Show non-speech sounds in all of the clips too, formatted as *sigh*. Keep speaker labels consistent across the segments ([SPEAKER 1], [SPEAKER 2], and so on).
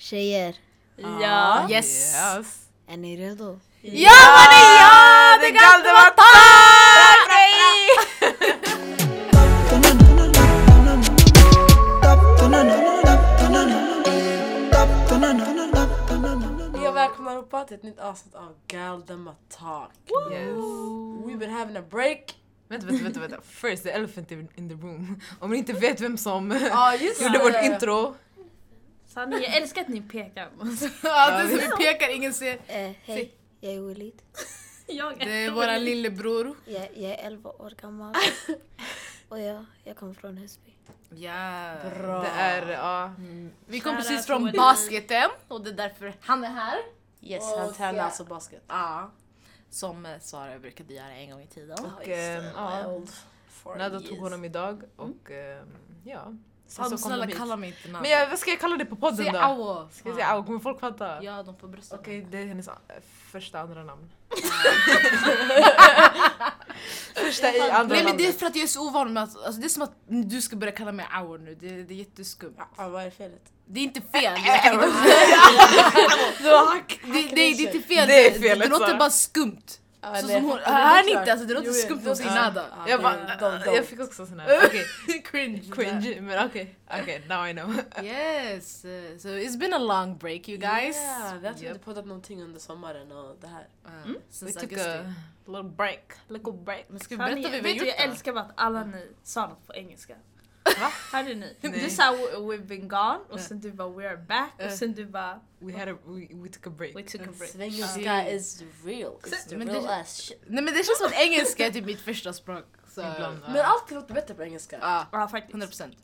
[SPEAKER 1] Tjejer,
[SPEAKER 2] Ja.
[SPEAKER 3] Yes.
[SPEAKER 4] Yes.
[SPEAKER 1] är ni redo?
[SPEAKER 3] Ja mannen ja! Det kan det vara
[SPEAKER 2] Jag välkomnar allihopa till ett nytt avsnitt av Galdemar Talk.
[SPEAKER 4] Yes.
[SPEAKER 2] We've been having a break.
[SPEAKER 4] Vänta, vänta, vänta, vänta. First the elephant in the room. Om ni inte vet vem som
[SPEAKER 2] Ja just
[SPEAKER 4] gjorde vårt intro.
[SPEAKER 3] Sanning, jag älskar att ni pekar. *laughs*
[SPEAKER 5] Ja, det är så vi pekar, ingen ser.
[SPEAKER 1] Eh, hej, jag är Willit. *laughs*
[SPEAKER 3] Jag
[SPEAKER 5] Det är våran lillebror.
[SPEAKER 1] Jag, jag är 11 år gammal. *laughs* Och jag, jag kommer från Husby.
[SPEAKER 5] Ja.
[SPEAKER 2] Bra.
[SPEAKER 4] Det är, ja.
[SPEAKER 5] Vi kom
[SPEAKER 3] Shoutout
[SPEAKER 5] precis från basketen och det är därför han är här.
[SPEAKER 2] Yes,
[SPEAKER 5] Och
[SPEAKER 2] han tränar
[SPEAKER 5] ja.
[SPEAKER 2] alltså basket.
[SPEAKER 5] Ja. Som eh, Sara brukade göra en gång i tiden.
[SPEAKER 4] Och ehm, ja,
[SPEAKER 2] Old for
[SPEAKER 4] Nada
[SPEAKER 2] years.
[SPEAKER 4] tog honom idag och ehm, ja. Sen så
[SPEAKER 5] snälla kalla mig inte namn.
[SPEAKER 4] Men jag, vad ska jag kalla det på podden då?
[SPEAKER 5] awo.
[SPEAKER 4] Ska jag säga au? Kommer folk fatta?
[SPEAKER 5] Ja, de får brösta.
[SPEAKER 4] Okej, det är hennes eh, första andra namn. *laughs* första i andra
[SPEAKER 5] Nej men det är för att jag är så ovan med att, alltså, det är som att du ska börja kalla mig Aur nu, det, det är jätteskumt.
[SPEAKER 2] Ja, vad är felet?
[SPEAKER 5] Det är inte fel. *laughs* *laughs* det, det, det är inte fel,
[SPEAKER 4] Det är
[SPEAKER 5] det, det låter bara skumt.
[SPEAKER 2] Ja,
[SPEAKER 5] Så som hon,
[SPEAKER 2] klart.
[SPEAKER 5] inte? Alltså, det låter skumt säger
[SPEAKER 2] ja.
[SPEAKER 5] nada.
[SPEAKER 2] Ja,
[SPEAKER 4] Jag, bara,
[SPEAKER 2] don't- don't.
[SPEAKER 4] jag fick också sån här, okej. *laughs*
[SPEAKER 5] Cringe.
[SPEAKER 4] Cringe, men okej. Okej, *laughs* now I know. *laughs*
[SPEAKER 5] Yes, uh, so it's been a long break you guys.
[SPEAKER 2] Yeah, vi har
[SPEAKER 4] Yep.
[SPEAKER 2] inte poddat någonting under sommaren och det här.
[SPEAKER 4] We
[SPEAKER 5] since
[SPEAKER 4] took
[SPEAKER 5] augusti.
[SPEAKER 4] a little break. Little break.
[SPEAKER 5] Men ska vi
[SPEAKER 3] Sanning,
[SPEAKER 5] berätta vad vi
[SPEAKER 3] vet
[SPEAKER 5] har
[SPEAKER 3] du,
[SPEAKER 5] gjort
[SPEAKER 3] jag älskar bara att alla ni sa något på engelska.
[SPEAKER 4] Va?
[SPEAKER 3] Hörde ni?
[SPEAKER 4] Nej.
[SPEAKER 3] Du sa "We- we've been gone och sen du bara we are back och sen du bara
[SPEAKER 4] We had a, we, we took a break.
[SPEAKER 3] we took a break.
[SPEAKER 2] Svengelska is real. It's the
[SPEAKER 5] Men
[SPEAKER 2] real
[SPEAKER 5] det-
[SPEAKER 2] ass shit.
[SPEAKER 5] Nej men det känns som att engelska är typ mitt första språk. Så.
[SPEAKER 4] Ibland.
[SPEAKER 2] Men allt låter bättre på engelska.
[SPEAKER 5] Ja,
[SPEAKER 3] Ja faktiskt.
[SPEAKER 5] 100%.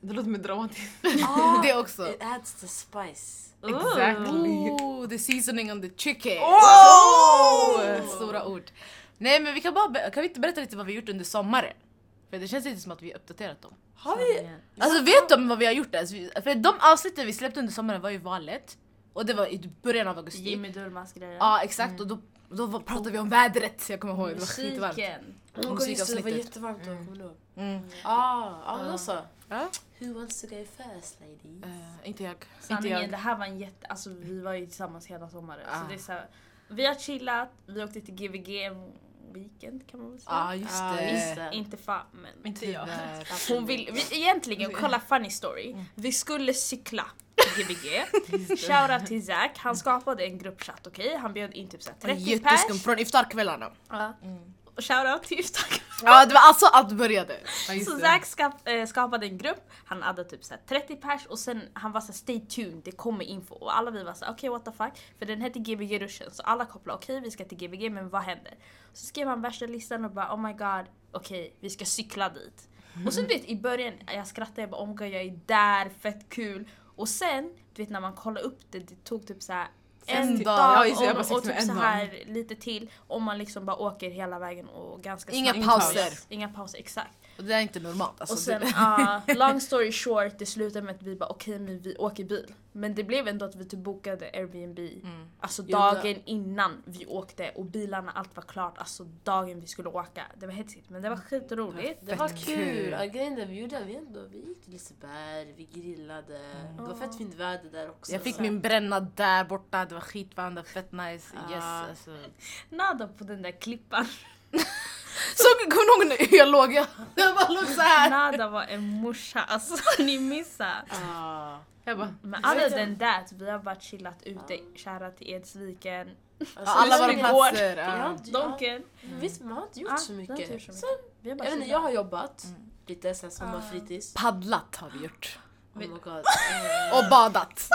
[SPEAKER 4] Det låter mer dramatiskt.
[SPEAKER 2] Ah, *laughs*
[SPEAKER 5] Det också.
[SPEAKER 2] It adds the spice.
[SPEAKER 4] Exactly.
[SPEAKER 5] Ooh, the seasoning on the chicken.
[SPEAKER 4] Oh!
[SPEAKER 5] Stora ord. Nej men vi kan bara, kan vi inte berätta lite vad vi gjort under sommaren? För det känns inte som att vi har uppdaterat dem.
[SPEAKER 2] Har vi?
[SPEAKER 5] Alltså vet de vad vi har gjort? Alltså, vi- för de avsnitten vi släppte under sommaren var ju valet. Och det var i början av augusti.
[SPEAKER 3] Jimmy Durmaz grejer.
[SPEAKER 5] Ja exakt och då, då pratade vi om vädret, jag kommer ihåg. Det var skitvarmt.
[SPEAKER 3] Musiken.
[SPEAKER 2] Oh just det, var
[SPEAKER 5] Musikavsnittet.
[SPEAKER 2] jättevarmt då, kommer du ihåg?
[SPEAKER 5] Mm.
[SPEAKER 2] Ah, ja men då så. Who wants to go first ladies?
[SPEAKER 5] Eh, inte jag. Inte
[SPEAKER 3] Sanningen,
[SPEAKER 5] jag.
[SPEAKER 3] det här var en jätte... Alltså vi var ju tillsammans hela sommaren.
[SPEAKER 5] Ah.
[SPEAKER 3] Så det är så här, vi har chillat, vi åkte till Gbg en weekend kan man väl säga.
[SPEAKER 5] Ja just
[SPEAKER 2] Ah,
[SPEAKER 5] det.
[SPEAKER 2] just det.
[SPEAKER 3] Inte fan men
[SPEAKER 4] Inte jag.
[SPEAKER 5] Tyvärr.
[SPEAKER 3] hon vill, vi, egentligen kolla funny story. Vi skulle cykla *laughs* Gbg. Shoutout till Zack, han skapade en gruppchatt okej? Han bjöd in typ så här 30
[SPEAKER 5] Jätteskum
[SPEAKER 3] pers.
[SPEAKER 5] från iftarkvällarna.
[SPEAKER 3] Ja. Och Shoutout till Iftar.
[SPEAKER 5] Ja det var alltså allt började.
[SPEAKER 4] Ja,
[SPEAKER 3] Så. Zack skap, eh, skapade en grupp, han hade typ så här 30 pers och sen han var så stay tuned, det kommer info. Och alla vi var så okej what the fuck. För den hette Gbg ruschen så alla kopplade okej vi ska till Gbg men vad händer? Så skrev han värsta listan och bara oh my god okej vi ska cykla dit. Och sen du vet i början jag skrattade jag bara oh my god jag är där, fett kul. Och sen du vet när man kollar upp det, det tog typ så här en
[SPEAKER 5] Fem
[SPEAKER 3] dag
[SPEAKER 5] dagar.
[SPEAKER 4] Ja,
[SPEAKER 3] och, och typ så här lite till om man liksom bara åker hela vägen och ganska
[SPEAKER 5] Inga
[SPEAKER 3] snabbt.
[SPEAKER 5] pauser.
[SPEAKER 3] Inga pauser, exakt.
[SPEAKER 5] Och det är inte normalt. Alltså,
[SPEAKER 3] Och sen,
[SPEAKER 5] det,
[SPEAKER 3] ah, *laughs* long story short, det slutade med att vi bara okej men vi åker bil. Men det blev ändå att vi typ bokade Airbnb
[SPEAKER 5] Mm.
[SPEAKER 3] Alltså
[SPEAKER 2] Jo,
[SPEAKER 3] dagen innan vi åkte och bilarna, allt var klart. Alltså dagen vi skulle åka. Det var hetsigt men det var skitroligt.
[SPEAKER 2] Det var
[SPEAKER 5] Fett
[SPEAKER 2] kul.
[SPEAKER 5] kul.
[SPEAKER 2] Ja, Grejen vi gjorde, vi ändå, vi gick till Liseberg, vi grillade. Det var fett fint väder där också.
[SPEAKER 5] jag fick
[SPEAKER 2] så.
[SPEAKER 5] min bränna där borta, det var skitvarmt, det var fett nice. Yes,
[SPEAKER 2] Ah.
[SPEAKER 5] alltså.
[SPEAKER 3] Nada på den där klippan. *laughs*
[SPEAKER 5] Såg, kommer du ihåg när jag låg? Jag, jag bara låg så här.
[SPEAKER 3] Nada var en morsa, alltså *laughs* ni missade.
[SPEAKER 2] Ah.
[SPEAKER 4] Jag bara,
[SPEAKER 3] Men other than that, vi har bara chillat ute, kära till Edsviken,
[SPEAKER 2] Alltså,
[SPEAKER 5] alla våra
[SPEAKER 2] så
[SPEAKER 5] platser.
[SPEAKER 2] mycket. Jag har
[SPEAKER 5] Ja.
[SPEAKER 3] Donken.
[SPEAKER 2] Visst, man har inte gjort
[SPEAKER 3] Ja,
[SPEAKER 2] så mycket.
[SPEAKER 3] gjort så mycket.
[SPEAKER 2] Sen,
[SPEAKER 3] Vi har bara
[SPEAKER 2] jag, vet inte,
[SPEAKER 3] chillat.
[SPEAKER 2] jag har jobbat lite sen sommarfritids.
[SPEAKER 5] Paddlat har vi gjort.
[SPEAKER 2] Oh my god. *laughs*
[SPEAKER 5] Och badat.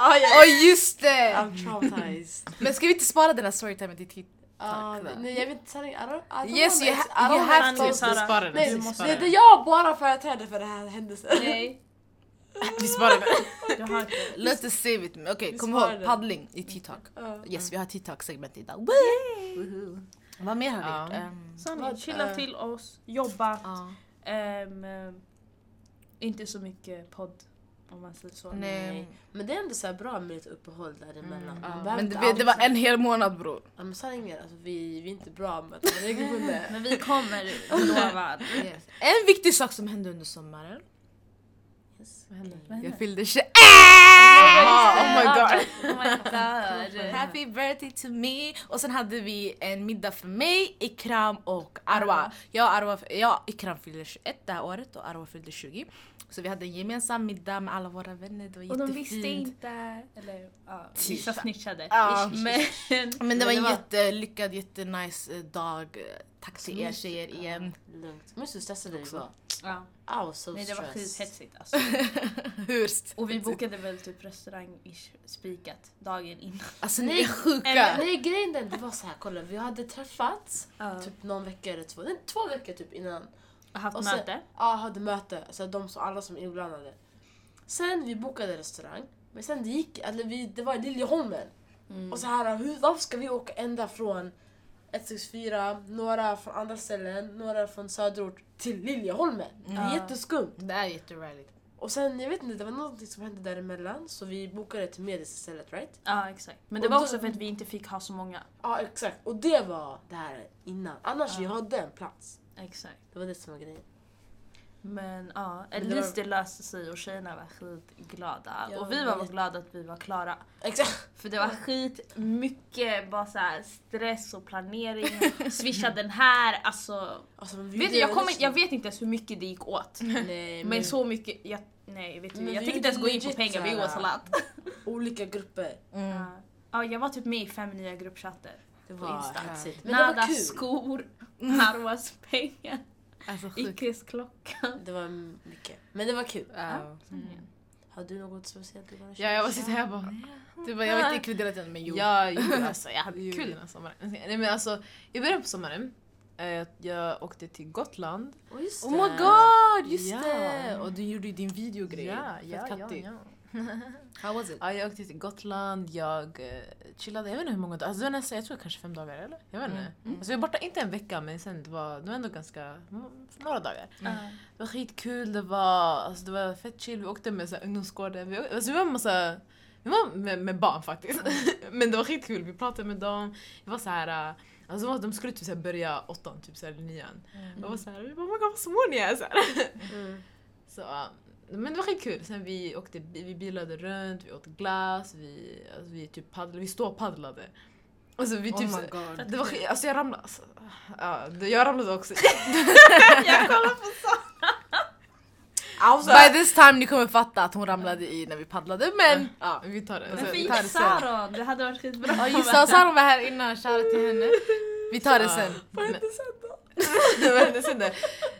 [SPEAKER 2] Ah,
[SPEAKER 5] Åh just det!
[SPEAKER 2] I'm traumatized.
[SPEAKER 5] Men ska vi inte spara den här storytimen till Tack.
[SPEAKER 2] nej, jag vet inte, sanning, I don't, I don't
[SPEAKER 5] Yes, you ha-
[SPEAKER 2] I don't
[SPEAKER 5] you
[SPEAKER 2] wanna
[SPEAKER 5] have to.
[SPEAKER 4] den.
[SPEAKER 2] Nej,
[SPEAKER 4] vi
[SPEAKER 2] det
[SPEAKER 4] sparar
[SPEAKER 2] det är jag bara företräder för den här händelsen.
[SPEAKER 3] Nej, *laughs*
[SPEAKER 4] Vi sparar den.
[SPEAKER 3] jag har inte.
[SPEAKER 5] Låt oss se. Okej, kom ihåg paddling i TikTok.
[SPEAKER 2] Ja.
[SPEAKER 5] Yes, vi har TikTok-segment idag. Woohoo. Vad mer har vi gjort? Ehm,
[SPEAKER 3] Så ni
[SPEAKER 2] Vad,
[SPEAKER 3] chilla
[SPEAKER 2] eh,
[SPEAKER 3] till oss, jobba.
[SPEAKER 5] ja.
[SPEAKER 3] Ehm, eh, inte så mycket podd om man säger så.
[SPEAKER 5] Nej.
[SPEAKER 2] Men det är ändå så här bra med lite uppehåll däremellan. Man
[SPEAKER 5] Ja, Men det, det var en hel månad bror.
[SPEAKER 2] Ja, men sanningen, alltså, vi, vi är inte bra med att vara regelbundna.
[SPEAKER 3] Men vi kommer, lovar.
[SPEAKER 5] Yes. En viktig sak som hände under sommaren.
[SPEAKER 2] Yes.
[SPEAKER 4] Vad händer?
[SPEAKER 3] Vad
[SPEAKER 5] Jag fyllde 21!
[SPEAKER 3] Ja,
[SPEAKER 5] happy birthday to me. Och sen hade vi en middag för mig, Ikram och Arwa. Jag och, Arwa, jag Ikram fyllde 21 det här året och Arwa fyllde 20. Så vi hade en gemensam middag med alla våra vänner, det var
[SPEAKER 3] Och de
[SPEAKER 5] jättefint.
[SPEAKER 3] visste inte. Eller ja, vissa snitchade.
[SPEAKER 5] Ja.
[SPEAKER 3] Men, *laughs*
[SPEAKER 5] Men det var en jättelyckad, jättenice eh, dag. Tack till er tjejer igen.
[SPEAKER 2] Lugnt. Du hur stressade vi var?
[SPEAKER 3] Ja.
[SPEAKER 2] Was so
[SPEAKER 3] Nej det var
[SPEAKER 2] stressed.
[SPEAKER 3] skithetsigt alltså. *laughs*
[SPEAKER 5] Hur?
[SPEAKER 3] Och vi bokade väl typ restaurang i spikat dagen innan.
[SPEAKER 5] Alltså ni är sjuka!
[SPEAKER 2] Eller, nej grejen den, det var så här, kolla vi hade träffats
[SPEAKER 3] Ja.
[SPEAKER 2] typ någon vecka eller två, nej, två veckor typ innan.
[SPEAKER 3] Och haft
[SPEAKER 2] Och sen-
[SPEAKER 3] möte.
[SPEAKER 2] Ja, hade möte, alltså de som, alla som är inblandade. Sen vi bokade restaurang, men sen det gick, eller vi, det var i Liljeholmen.
[SPEAKER 3] Mm.
[SPEAKER 2] Och så här, hur, varför ska vi åka ända från 164, några från andra ställen, några från söderort till Liljeholmen? Det är jätteskumt.
[SPEAKER 5] Det är jätteräligt.
[SPEAKER 2] Och sen, jag vet inte, det var något som hände däremellan så vi bokade till Medis istället, right?
[SPEAKER 3] Ja exakt. Men det
[SPEAKER 2] Och
[SPEAKER 3] var
[SPEAKER 2] då-
[SPEAKER 3] också för att vi inte fick ha så många.
[SPEAKER 2] Ja exakt, och det var det här innan. Annars vi
[SPEAKER 3] Ja.
[SPEAKER 2] hade en plats.
[SPEAKER 3] Exakt.
[SPEAKER 2] Det var det som var grejen.
[SPEAKER 3] Men ja,
[SPEAKER 2] Men
[SPEAKER 3] at
[SPEAKER 2] det
[SPEAKER 3] löste sig och tjejerna var skitglada.
[SPEAKER 2] Ja,
[SPEAKER 3] och vi var glada att vi var klara.
[SPEAKER 2] Exakt.
[SPEAKER 3] För det var skit mycket bara så stress och planering. *laughs* Swisha den här, alltså.
[SPEAKER 2] Alltså, men
[SPEAKER 3] Vet du, jag,
[SPEAKER 2] legit.
[SPEAKER 3] jag vet inte ens hur mycket det gick åt.
[SPEAKER 2] Nej,
[SPEAKER 3] Men så mycket, jag, nej vet du,
[SPEAKER 2] Men
[SPEAKER 3] jag
[SPEAKER 2] vi
[SPEAKER 3] tänker inte ens gå in på pengar, vi åt salat. *laughs*
[SPEAKER 2] olika grupper.
[SPEAKER 5] Mm.
[SPEAKER 3] Ja, jag var typ med i fem nya gruppchatter.
[SPEAKER 2] Det
[SPEAKER 3] På
[SPEAKER 2] var
[SPEAKER 3] Insta.
[SPEAKER 2] that's it. Men kul.
[SPEAKER 3] skor, *laughs* Harwas pengar,
[SPEAKER 5] Alltså
[SPEAKER 3] klocka.
[SPEAKER 2] Det var mycket. Men det var kul.
[SPEAKER 5] Ja.
[SPEAKER 3] Mm.
[SPEAKER 2] Har du något speciellt du bara
[SPEAKER 4] Ja, jag bara sitter här och bara...
[SPEAKER 5] Det var, jag var inte inkluderad i den men jo.
[SPEAKER 4] Ja, jo, *laughs* alltså, jag hade kul den här sommaren. Nej, men alltså, I början på sommaren, eh, jag åkte till Gotland.
[SPEAKER 2] Oh, just
[SPEAKER 5] Oh my god, just
[SPEAKER 4] Ja.
[SPEAKER 5] det! Och du gjorde ju din videogrej.
[SPEAKER 4] Ja,
[SPEAKER 5] Fett
[SPEAKER 4] ja, ja, ja. *laughs*
[SPEAKER 5] How was it?
[SPEAKER 4] Ja, jag åkte till Gotland, jag eh, chillade, jag vet inte hur många dagar, alltså, det var nästan, jag tror kanske fem dagar eller? Jag vet inte. Alltså, jag var borta inte en vecka men sen det var, det var ändå ganska, mm, några dagar.
[SPEAKER 3] Ja.
[SPEAKER 4] Det var skitkul, det var, alltså, det var fett chill, vi åkte med så här, ungdomsgården, vi, åkte- alltså, vi var massa vi var med, med barn faktiskt. *laughs* men det var skitkul, vi pratade med dem. Det var så här, äh, alltså, de skulle typ så börja åttan, typ så här, eller nian. Jag var såhär, vi bara oh my god vad små ni är! *laughs* Så.
[SPEAKER 2] Mm.
[SPEAKER 4] så, men det var skitkul. Sen vi åkte, vi bilade runt, vi åt glass, vi, alltså, vi typ paddlade, vi ståpaddlade. Alltså vi typ
[SPEAKER 5] oh my god.
[SPEAKER 4] det var alltså jag ramlade, alltså, ja, jag ramlade också. *laughs*
[SPEAKER 3] Jag kollar på.
[SPEAKER 4] Alltså,
[SPEAKER 5] By this time ni kommer fatta att hon ramlade i när vi paddlade men ja.
[SPEAKER 4] vi tar det.
[SPEAKER 3] Men
[SPEAKER 4] Sen-
[SPEAKER 3] för
[SPEAKER 5] vi tar det sen.
[SPEAKER 3] Hade varit skitbra.
[SPEAKER 5] Ja det, Saron var här innan, shoutout till henne. Vi tar det sen.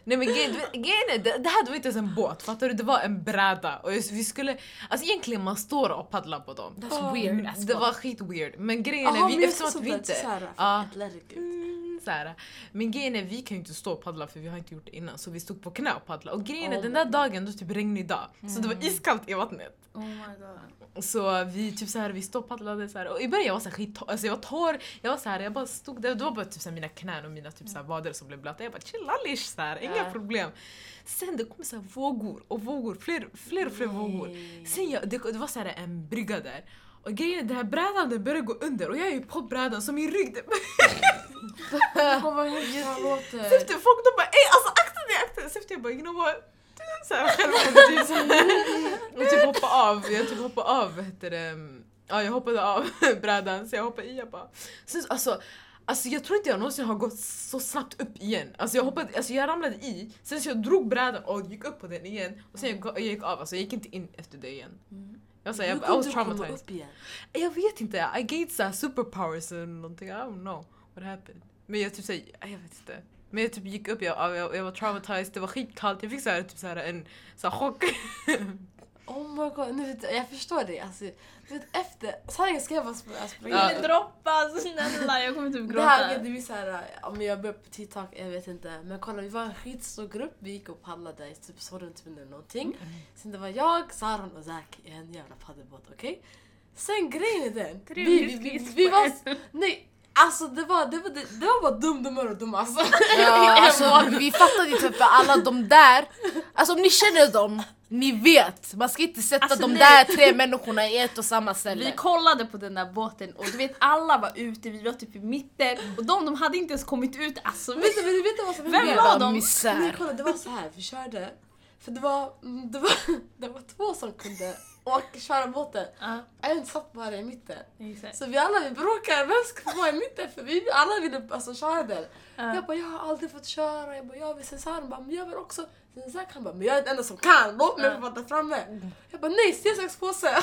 [SPEAKER 4] Nej men grejen är, det, det här var inte ens en båt, fattar du? Det var en bräda. Och vi skulle, alltså egentligen man står och paddlar på dem.
[SPEAKER 5] That's weird as
[SPEAKER 4] Det var skit weird. Men grejen är, vi,
[SPEAKER 2] jag
[SPEAKER 4] eftersom
[SPEAKER 2] såg
[SPEAKER 4] att vi inte...
[SPEAKER 2] såhär,
[SPEAKER 4] Ja.
[SPEAKER 2] athletic ut.
[SPEAKER 4] Mm, så här. Men grejen är, vi kan ju inte stå och paddla för vi har inte gjort det innan. Så vi stod på knä och paddlade. Och grejen är,
[SPEAKER 2] Oh
[SPEAKER 4] den där dagen, det var typ regnig dag. Så det var iskallt i vattnet.
[SPEAKER 3] Oh my god.
[SPEAKER 4] Så vi typ så här, vi stod och paddlade så här. och i början jag var så här skit, alltså jag var torr, jag var så här, jag bara stod där, det var bara typ så här, mina knän och mina typ så här, vader som blev blöta. Jag bara chillalish så här, inga
[SPEAKER 2] Ja.
[SPEAKER 4] problem. Sen det kom så här vågor och vågor, fler, fler och fler vågor. Sen jag, det, det var så här en brygga där. Och grejen är den här brädan den började gå under och jag är ju på brädan så min rygg det *laughs* *laughs*
[SPEAKER 2] Åh vad hemskt han låter.
[SPEAKER 4] Så efter folk de bara ey alltså akta dig akta dig. Så efter jag bara you know what. Typ. *laughs* Och typ hoppa av, jag typ hoppade av heter det. Ja jag hoppade av brädan så jag hoppade i jag bara. Sen, alltså, alltså jag tror inte jag någonsin har gått så snabbt upp igen. Alltså jag hoppade, alltså jag ramlade i, sen så jag drog brädan och gick upp på den igen. Och sen jag, jag gick av, alltså jag gick inte in efter det igen. Jag, var så här, jag, I was traumatized.
[SPEAKER 2] upp igen?
[SPEAKER 4] Jag vet inte, I gained såhär superpowers eller någonting, I don't know what happened. Men jag typ såhär, jag vet inte. Men jag typ gick upp, jag, jag, jag var traumatized, det var skitkallt, jag fick såhär, typ såhär en såhär chock. *laughs*
[SPEAKER 2] Oh my god, nu vet jag, förstår det. Alltså, du vet efter, sanningen ska jag bara springa.
[SPEAKER 3] Ja.
[SPEAKER 2] springa.
[SPEAKER 3] Det droppas, snälla jag kommer typ
[SPEAKER 2] Det här
[SPEAKER 3] gråta.
[SPEAKER 2] det blir såhär, om jag börjar på TikTok, jag vet inte. Men kolla vi var en skitstor grupp, vi gick och paddlade i typ Sorrentun eller någonting. Sen det var jag, Saron och Zack i en jävla paddelbåt, okej? Sen grejen är den, vi, vi, vi, vi var, nej alltså det var, det var, det, var bara dum, dummare och dum alltså.
[SPEAKER 5] Ja, *laughs* alltså, vi fattade inte för alla de där, alltså om ni känner dem, ni vet. Man ska inte sätta
[SPEAKER 3] Alltså,
[SPEAKER 5] de
[SPEAKER 3] nej.
[SPEAKER 5] där tre människorna i ett och samma ställe.
[SPEAKER 3] Vi kollade på den där båten och du vet alla var ute, vi var typ i mitten och de, de hade inte ens kommit ut alltså.
[SPEAKER 2] Vet du, vet du, vet du vad som
[SPEAKER 3] Vem
[SPEAKER 2] hände?
[SPEAKER 3] var
[SPEAKER 5] Jävla
[SPEAKER 3] de?
[SPEAKER 2] Nej,
[SPEAKER 5] misär.
[SPEAKER 2] kolla, det var så här, vi körde. För det var, det var, det var två som kunde och köra båten.
[SPEAKER 3] Ja,
[SPEAKER 2] En satt bara i mitten.
[SPEAKER 3] exakt.
[SPEAKER 2] Så vi alla vi bråkar, vem ska vara i mitten? För vi alla ville alltså, köra den.
[SPEAKER 3] Ja.
[SPEAKER 2] Jag bara, jag har aldrig fått köra. Jag bara, jag vill. Sen Saran bara, men jag vill också. Sen han bara, men jag är den enda som kan. Låt mig
[SPEAKER 3] Ja.
[SPEAKER 2] få vara framme. Jag bara, nej, sten, sax, påse.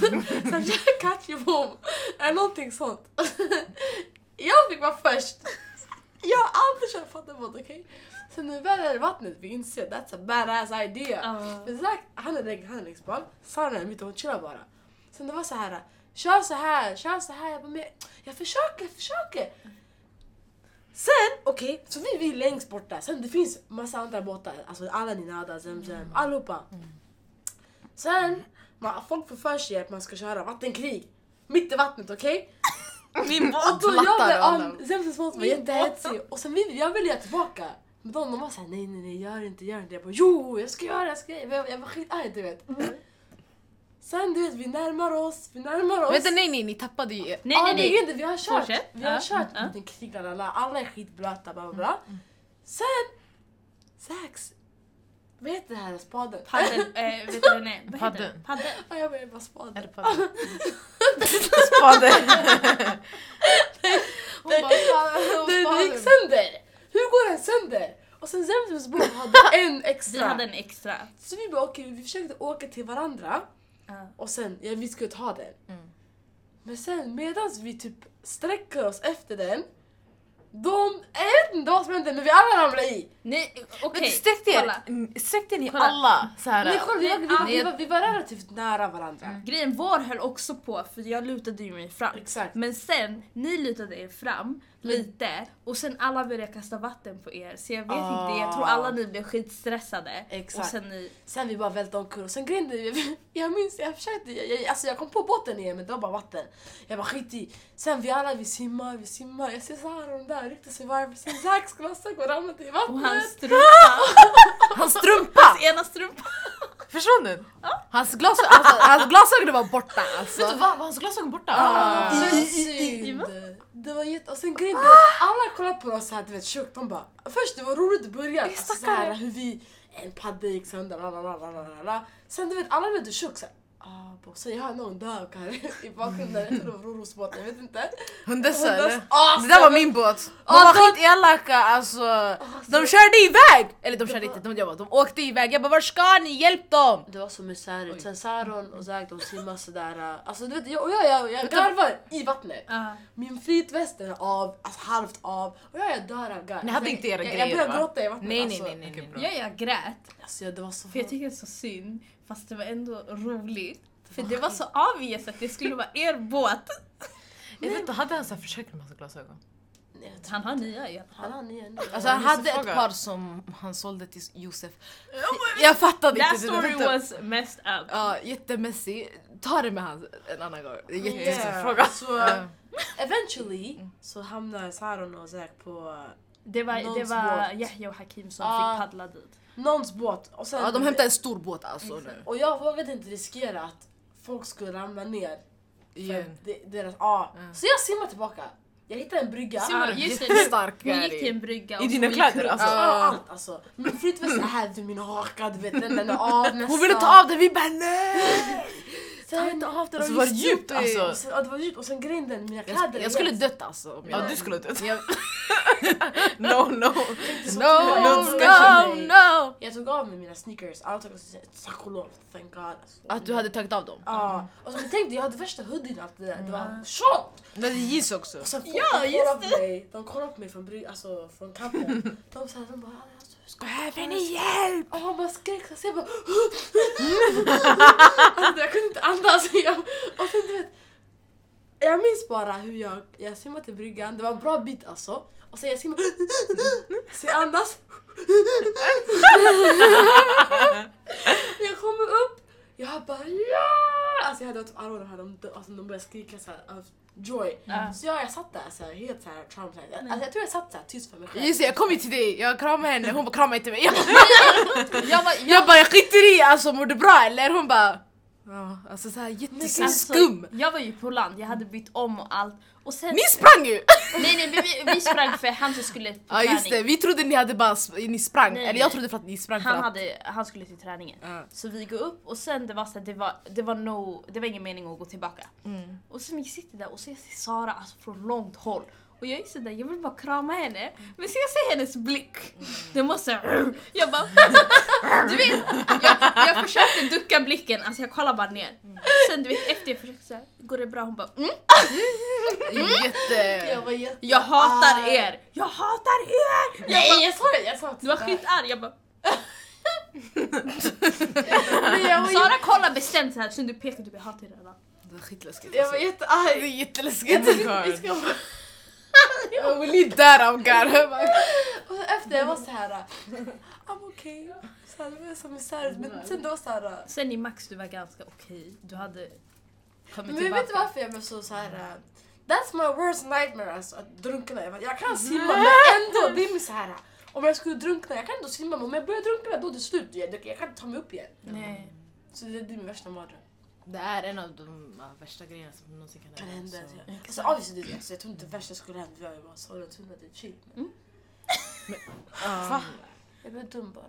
[SPEAKER 2] Sen *laughs* jag catch you boom. Eller någonting sånt. *laughs* jag fick vara först. Jag har aldrig kört fattabåt, okej? Sen när vi väl är i vattnet, vi inser that's a badass idea.
[SPEAKER 3] Ja.
[SPEAKER 2] För Zack, han är längst, han är längst bak. Sara är mitt och hon chillar bara. Sen det var så här, kör så här, kör så här. Jag bara, men jag försöker, jag försöker. Sen, okej, så vi, vi är längst borta. Sen det finns massa andra båtar. Alltså alla Ninada, Zemzem, allihopa. Sen, man, folk får för sig att man ska köra vattenkrig. Mitt i vattnet, okej?
[SPEAKER 3] Min båt!
[SPEAKER 2] Jag
[SPEAKER 5] Plattar honom.
[SPEAKER 2] ja, Zemzems båt var jättehetsig. Och sen vi, jag ville göra tillbaka. Men de, de var såhär, nej nej nej gör inte, gör inte. Jag bara, jo jag ska göra det, jag ska göra det. Jag, jag var skitarg du vet. Sen du vet, vi närmar oss, vi närmar oss.
[SPEAKER 5] Vänta nej nej, ni tappade ju...
[SPEAKER 3] Nej nej
[SPEAKER 2] är
[SPEAKER 3] nej.
[SPEAKER 2] inte, vi har kört,
[SPEAKER 3] Fortsätt.
[SPEAKER 2] vi har
[SPEAKER 3] Ja,
[SPEAKER 2] kört
[SPEAKER 3] ja.
[SPEAKER 2] liten krig, lalala. alla är skitblöta, bla bla bla. Sen, Zax, vad heter det här spaden?
[SPEAKER 3] Paddel, *laughs* eh, vet du är? Vad heter det? Paddel.
[SPEAKER 2] Ja, jag bara, bara spaden.
[SPEAKER 4] Är det? *laughs* Spade. *laughs*
[SPEAKER 5] Hon bara, fan,
[SPEAKER 2] Den
[SPEAKER 5] fan.
[SPEAKER 2] gick sönder! Hur går den sönder? Och sen Zemzems båt hade en
[SPEAKER 3] Vi
[SPEAKER 2] extra.
[SPEAKER 3] hade en extra.
[SPEAKER 2] Så vi bara okej, vi försökte åka till varandra
[SPEAKER 3] Ja.
[SPEAKER 2] och sen, ja vi skulle ta den.
[SPEAKER 5] Mm.
[SPEAKER 2] Men sen medan vi typ sträcker oss efter den, de, jag vet inte vad som hände men vi alla ramlade i.
[SPEAKER 3] Nej okej.
[SPEAKER 4] Men sträckte er, sträckte ni
[SPEAKER 3] Kolla.
[SPEAKER 4] alla så här?
[SPEAKER 2] Nej, kolla, vi, vi, vi, vi, var, vi var relativt nära varandra.
[SPEAKER 3] Grejen, vår höll också på för jag lutade ju mig fram.
[SPEAKER 2] Exakt.
[SPEAKER 3] Men sen, ni lutade er fram lite och sen alla började kasta vatten på er. Så jag vet
[SPEAKER 2] Ah.
[SPEAKER 3] inte, jag tror alla ni blev skitstressade.
[SPEAKER 2] Exakt.
[SPEAKER 3] Och sen ni...
[SPEAKER 2] Sen vi bara välte omkull och sen grejen jag, *laughs* jag minns, jag försökte, jag, jag, alltså jag kom på båten igen men det var bara vatten. Jag bara skit i. Sen vi alla vi simmar, vi simmar, jag ser Saron där riktar sig varv. Sen Zack glasögon ramlade i
[SPEAKER 3] Och
[SPEAKER 2] vattnet.
[SPEAKER 3] hans *laughs* strumpa,
[SPEAKER 5] Hans strumpa!
[SPEAKER 3] hans ena strumpa.
[SPEAKER 4] Försvann den?
[SPEAKER 5] Hans, glas, alltså, hans glasögon var borta alltså.
[SPEAKER 4] Vet du vad, var hans glasögon borta?
[SPEAKER 2] Ah,
[SPEAKER 3] I- i-
[SPEAKER 2] synd.
[SPEAKER 3] i-
[SPEAKER 2] Det var jätte... Och sen grejen är, alla kollade på oss såhär, du vet tjukt. De bara... Först det var roligt i början. Alltså, såhär, hur vi... En padda gick sönder, la, la, la, la, la, la. Sen du vet, alla blev tjock såhär. Ah, bo, så jag hör någon dök här i bakgrunden. Jag tror det var Roros båt, jag vet inte.
[SPEAKER 5] Hundessa eller?
[SPEAKER 2] Ah,
[SPEAKER 5] Det där var min båt. De
[SPEAKER 2] Ah,
[SPEAKER 5] var
[SPEAKER 2] de-
[SPEAKER 5] skitelaka alltså. De körde iväg! Eller de körde inte, de, jag bara, de åkte iväg. Jag bara var ska ni? Hjälp dem!
[SPEAKER 2] Det var så misärigt. Sen Saron och Zack de simmar sådär. äh, Alltså du vet, jag, och jag, jag, jag garvar i vattnet.
[SPEAKER 3] Ja.
[SPEAKER 2] Min flytväst är av, alltså halvt av. Och jag, jag dör av garv.
[SPEAKER 4] Ni hade
[SPEAKER 2] Jag-
[SPEAKER 4] inte era
[SPEAKER 2] jag,
[SPEAKER 4] grejer,
[SPEAKER 2] Jag började
[SPEAKER 4] va?
[SPEAKER 2] gråta i vattnet.
[SPEAKER 5] Nej nej
[SPEAKER 2] alltså.
[SPEAKER 5] nej nej. nej.
[SPEAKER 4] bra.
[SPEAKER 3] Ja, jag grät.
[SPEAKER 2] Alltså, det var så
[SPEAKER 3] För jag tycker det är så synd. Fast det var ändå roligt. För det var så obvious att det skulle vara er båt. *laughs*
[SPEAKER 4] Jag vet inte, hade han så här med glasögon?
[SPEAKER 2] Nej, jag tror-
[SPEAKER 3] Han har nya i alla fall.
[SPEAKER 2] Han har nya nu.
[SPEAKER 5] Alltså han
[SPEAKER 4] Jag måste
[SPEAKER 5] hade ett par som han sålde till Josef. Jag fattade
[SPEAKER 3] That
[SPEAKER 5] inte. det.
[SPEAKER 3] story
[SPEAKER 5] Vänta.
[SPEAKER 3] was messed up.
[SPEAKER 5] Ja, jättemessig. Ta det med han en annan gång. Det är
[SPEAKER 2] Yeah.
[SPEAKER 5] jättestor fråga.
[SPEAKER 2] Så
[SPEAKER 5] Ja.
[SPEAKER 2] eventually så hamnar Saron och Zack på
[SPEAKER 3] Det var, det var. Yahya och Hakim som
[SPEAKER 2] Ah.
[SPEAKER 3] fick paddla dit.
[SPEAKER 2] Någons båt. Och, sen,
[SPEAKER 5] Ja, de hämtade en stor båt alltså nu.
[SPEAKER 2] och jag vågade inte riskera att folk skulle ramla ner.
[SPEAKER 5] Igen.
[SPEAKER 2] de- deras, ja.
[SPEAKER 5] Ja.
[SPEAKER 2] Så jag simmar tillbaka. Jag hittar en brygga.
[SPEAKER 3] Ja, just det.
[SPEAKER 5] Jättestark
[SPEAKER 3] Hon gick till en brygga.
[SPEAKER 4] I dina kläder, alltså?
[SPEAKER 2] Ja, allt alltså. Min flytväst är här vid min haka, du vet den, den är av nästan. *laughs*
[SPEAKER 5] Hon ville ta av den, vi bara nej! *laughs* Ta
[SPEAKER 2] Sen,
[SPEAKER 5] inte av den.
[SPEAKER 4] Alltså,
[SPEAKER 5] de
[SPEAKER 4] var det djupt, alltså?
[SPEAKER 2] sen, ja, det var djupt och sen grejen den, mina kläder
[SPEAKER 5] Jag, jag skulle dött alltså. om
[SPEAKER 4] Ja,
[SPEAKER 5] jag-
[SPEAKER 4] du skulle dött. *laughs*
[SPEAKER 5] Jag,
[SPEAKER 4] No, no.
[SPEAKER 2] Så
[SPEAKER 5] no, no,
[SPEAKER 2] jag-
[SPEAKER 5] no!
[SPEAKER 2] Jag tog av mig mina sneakers, alla tog tack och lov, thank god. Alltså.
[SPEAKER 5] Att du hade tagit av dem?
[SPEAKER 2] Ja, och så tänkte jag hade värsta hoodien och allt det där, det var tjockt!
[SPEAKER 5] Du hade jeans också.
[SPEAKER 2] Och sen folk,
[SPEAKER 3] Ja,
[SPEAKER 2] de
[SPEAKER 3] just
[SPEAKER 2] kollade på mig, de kollade på mig från, bry- alltså, från campen. *laughs* De sa, de bara alltså,
[SPEAKER 5] Behöver ni hjälp?
[SPEAKER 2] Ja, man skrek så jag bara... *laughs* alltså, jag kunde inte andas. *laughs* Jag, och sen, du vet, jag minns bara hur jag, jag simmade till bryggan, det var en bra bit alltså. Och sen jag simmade... *laughs* Så jag andas. jag kommer upp, jag bara ja! Alltså jag hade hört Aurora här, de, alltså, de började skrika så här, joy.
[SPEAKER 3] Ja.
[SPEAKER 2] Så jag, jag satt där så här, helt så här traumatized. Alltså, jag tror jag satt så här, tyst för mig själv.
[SPEAKER 5] Just det, jag kom ju till dig, jag kramade henne, hon bara krama inte mig. *laughs* Jag,
[SPEAKER 3] Jag var,
[SPEAKER 5] jag bara jag skiter i alltså, mår du bra eller? Hon bara Ja, alltså såhär
[SPEAKER 3] Alltså,
[SPEAKER 5] jätteskum.
[SPEAKER 3] jag var ju på land, jag hade bytt om och allt. Och sen,
[SPEAKER 5] Ni sprang ju!
[SPEAKER 3] nej nej vi, vi sprang för han skulle till *laughs*
[SPEAKER 5] Ja just det, vi trodde ni hade bara, ni sprang.
[SPEAKER 3] Nej,
[SPEAKER 5] Eller jag trodde för att ni sprang
[SPEAKER 3] Han, hade, han skulle till träningen.
[SPEAKER 5] Ja.
[SPEAKER 3] Så vi går upp och sen det var så här, det var, det var no, det var ingen mening att gå tillbaka.
[SPEAKER 5] Mm.
[SPEAKER 3] Och sen vi sitter där och så jag ser Sara alltså, från långt håll. Och jag är sådär, jag vill bara krama henne. Men så jag ser hennes blick. Det måste jag bara... Du vet, jag, jag försökte ducka blicken, alltså jag kollar bara ner. Sen du vet efter jag försökte såhär, går det bra? Hon bara mm,
[SPEAKER 5] Jätte...
[SPEAKER 2] Jag var jätte...
[SPEAKER 3] jag hatar
[SPEAKER 2] arg.
[SPEAKER 3] er! Jag hatar er! Jag
[SPEAKER 2] Nej
[SPEAKER 3] bara,
[SPEAKER 2] jag sa det, jag sa
[SPEAKER 3] du var skitarg, jag bara
[SPEAKER 2] Nej, jag var
[SPEAKER 3] Sara kollar bestämt såhär, sen du pekar typ jag hatar er alla.
[SPEAKER 5] Det var skitläskigt
[SPEAKER 2] Jag var
[SPEAKER 5] alltså. Det
[SPEAKER 2] jättearg.
[SPEAKER 5] är jätteläskigt. *laughs* Jag vill inte där av God.
[SPEAKER 2] Och efter jag var så här. I'm okay. Så här, det var som isär. Men sen då så här.
[SPEAKER 3] Sen i Max du var ganska okej, du hade kommit
[SPEAKER 2] Men
[SPEAKER 3] tillbaka.
[SPEAKER 2] vet du varför jag blev så så här. äh, That's my worst nightmare alltså, att drunkna. Jag, kan simma men ändå, det är min så här. Om jag skulle drunkna, jag kan ändå simma men om jag börjar drunkna då är det slut. Jag, jag kan inte ta mig upp igen.
[SPEAKER 3] Nej.
[SPEAKER 2] Så det, är min värsta mardröm.
[SPEAKER 5] Det är en av de ja, värsta grejerna som någonsin kan
[SPEAKER 2] Kan
[SPEAKER 5] hända. så.
[SPEAKER 2] Alltså, obviously, det, alltså, jag tror inte det värsta skulle hända. Jag är bara sorgligt hundra, det är chill. Men
[SPEAKER 5] Ja.
[SPEAKER 2] Jag blev dum bara.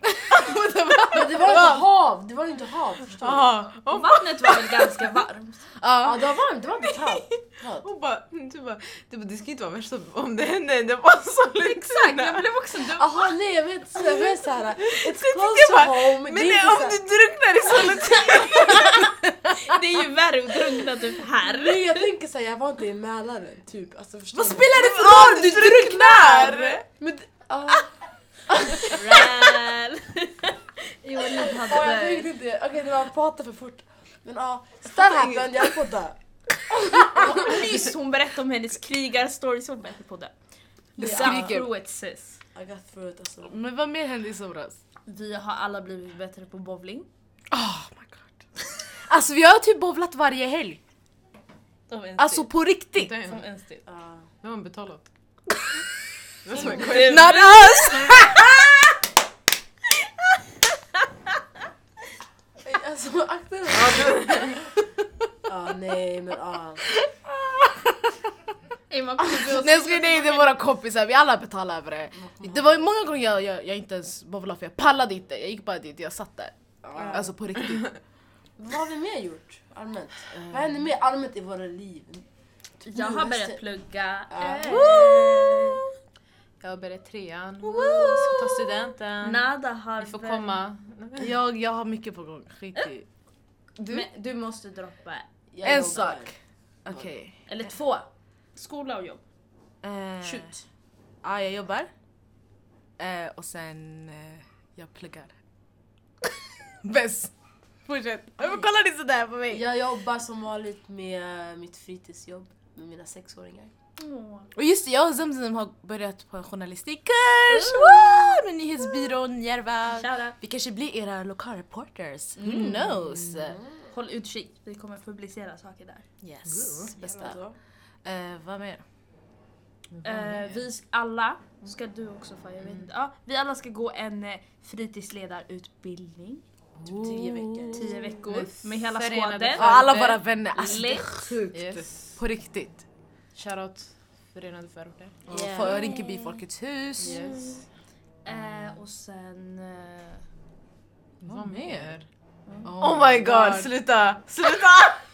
[SPEAKER 2] men det var inte hav, det var inte hav förstår du.
[SPEAKER 4] Aha.
[SPEAKER 3] Och vattnet var väl ganska varmt?
[SPEAKER 2] Ja det var varmt, det var inte kallt.
[SPEAKER 4] Hon bara, du bara, du bara, det ska inte vara värst om det händer, det var så lite
[SPEAKER 3] Exakt, jag blev också dum.
[SPEAKER 2] Jaha nej jag vet så jag vet såhär, it's close to
[SPEAKER 4] bara,
[SPEAKER 2] home.
[SPEAKER 4] Men
[SPEAKER 2] det
[SPEAKER 4] om du drunknar i solitude! *laughs*
[SPEAKER 3] Det är ju värre att drunkna typ här.
[SPEAKER 2] Nej jag tänker såhär, jag var inte i Mälaren typ. Alltså,
[SPEAKER 5] Vad
[SPEAKER 2] du?
[SPEAKER 5] spelar det för roll? Du drunknar!
[SPEAKER 2] Men, ja. *laughs* Ja, jag inte, okej det var prata för fort. Men ja, that happened, jag att dö. *laughs*
[SPEAKER 3] Nyss hon berättade om hennes krigarstories, hon berättade på det.
[SPEAKER 5] Det skriker.
[SPEAKER 3] are through it sis.
[SPEAKER 2] I got through it alltså.
[SPEAKER 5] Men vad mer hände i somras?
[SPEAKER 3] Vi har alla blivit bättre på bowling.
[SPEAKER 5] Oh my god. Alltså vi har typ bowlat varje helg.
[SPEAKER 3] Som en
[SPEAKER 5] Alltså på riktigt.
[SPEAKER 3] stil. Som en stil.
[SPEAKER 2] Ja.
[SPEAKER 4] Nu har man betalat. *laughs* Som question.
[SPEAKER 5] Not us!
[SPEAKER 2] Alltså akta dig. Ja nej men ja.
[SPEAKER 3] Oss-
[SPEAKER 5] Nej jag skojar, nej det är våra kompisar, vi alla betalar över det. Det var många gånger jag, jag, jag inte ens bowlade för jag pallade inte. Jag gick bara dit, jag satt där. Alltså på riktigt.
[SPEAKER 2] Vad har vi mer gjort allmänt? Vad händer mer allmänt i våra liv?
[SPEAKER 3] Jag har börjat plugga.
[SPEAKER 2] Ja.
[SPEAKER 4] Jag har börjat trean, Woo! ska ta studenten.
[SPEAKER 3] Nada har
[SPEAKER 4] Vi får
[SPEAKER 3] väl-
[SPEAKER 4] komma.
[SPEAKER 5] Jag, jag har mycket på gång, skit i.
[SPEAKER 3] Du? Men du måste droppa
[SPEAKER 2] Jag
[SPEAKER 5] En sak. Okej.
[SPEAKER 3] Eller två. Skola och jobb.
[SPEAKER 5] Eh,
[SPEAKER 3] Shoot.
[SPEAKER 5] Ja, jag jobbar. Eh, och sen eh, jag pluggar. *laughs* Bäst! Fortsätt. Varför kollar ni sådär på mig?
[SPEAKER 2] Jag jobbar som vanligt med mitt fritidsjobb med mina sexåringar.
[SPEAKER 5] Och just det, jag och Zemzem har börjat på en journalistikkurs! Woo! Med nyhetsbyrån Järva.
[SPEAKER 3] Shoutout.
[SPEAKER 5] Vi kanske blir era lokalreporters. Who
[SPEAKER 3] Mm.
[SPEAKER 5] knows?
[SPEAKER 3] Håll utkik, vi kommer publicera saker där.
[SPEAKER 5] Yes, bästa.
[SPEAKER 2] Jävlar.
[SPEAKER 5] Eh, vad mer?
[SPEAKER 3] Eh, vi alla, ska du också få, jag vet inte. Ja, vi alla ska gå en eh, fritidsledarutbildning.
[SPEAKER 2] Typ tio veckor.
[SPEAKER 3] Tio veckor
[SPEAKER 4] Med
[SPEAKER 3] med hela.
[SPEAKER 5] Ja, alla våra vänner. Alltså, det är sjukt.
[SPEAKER 4] Yes.
[SPEAKER 5] På riktigt.
[SPEAKER 4] Shoutout Förenade förorter.
[SPEAKER 5] Och
[SPEAKER 2] Yeah.
[SPEAKER 5] För Rinkeby Folkets hus.
[SPEAKER 4] Yes.
[SPEAKER 3] Eh, och sen... Eh,
[SPEAKER 4] Vad mer?
[SPEAKER 5] Oh my god, sluta! Sluta!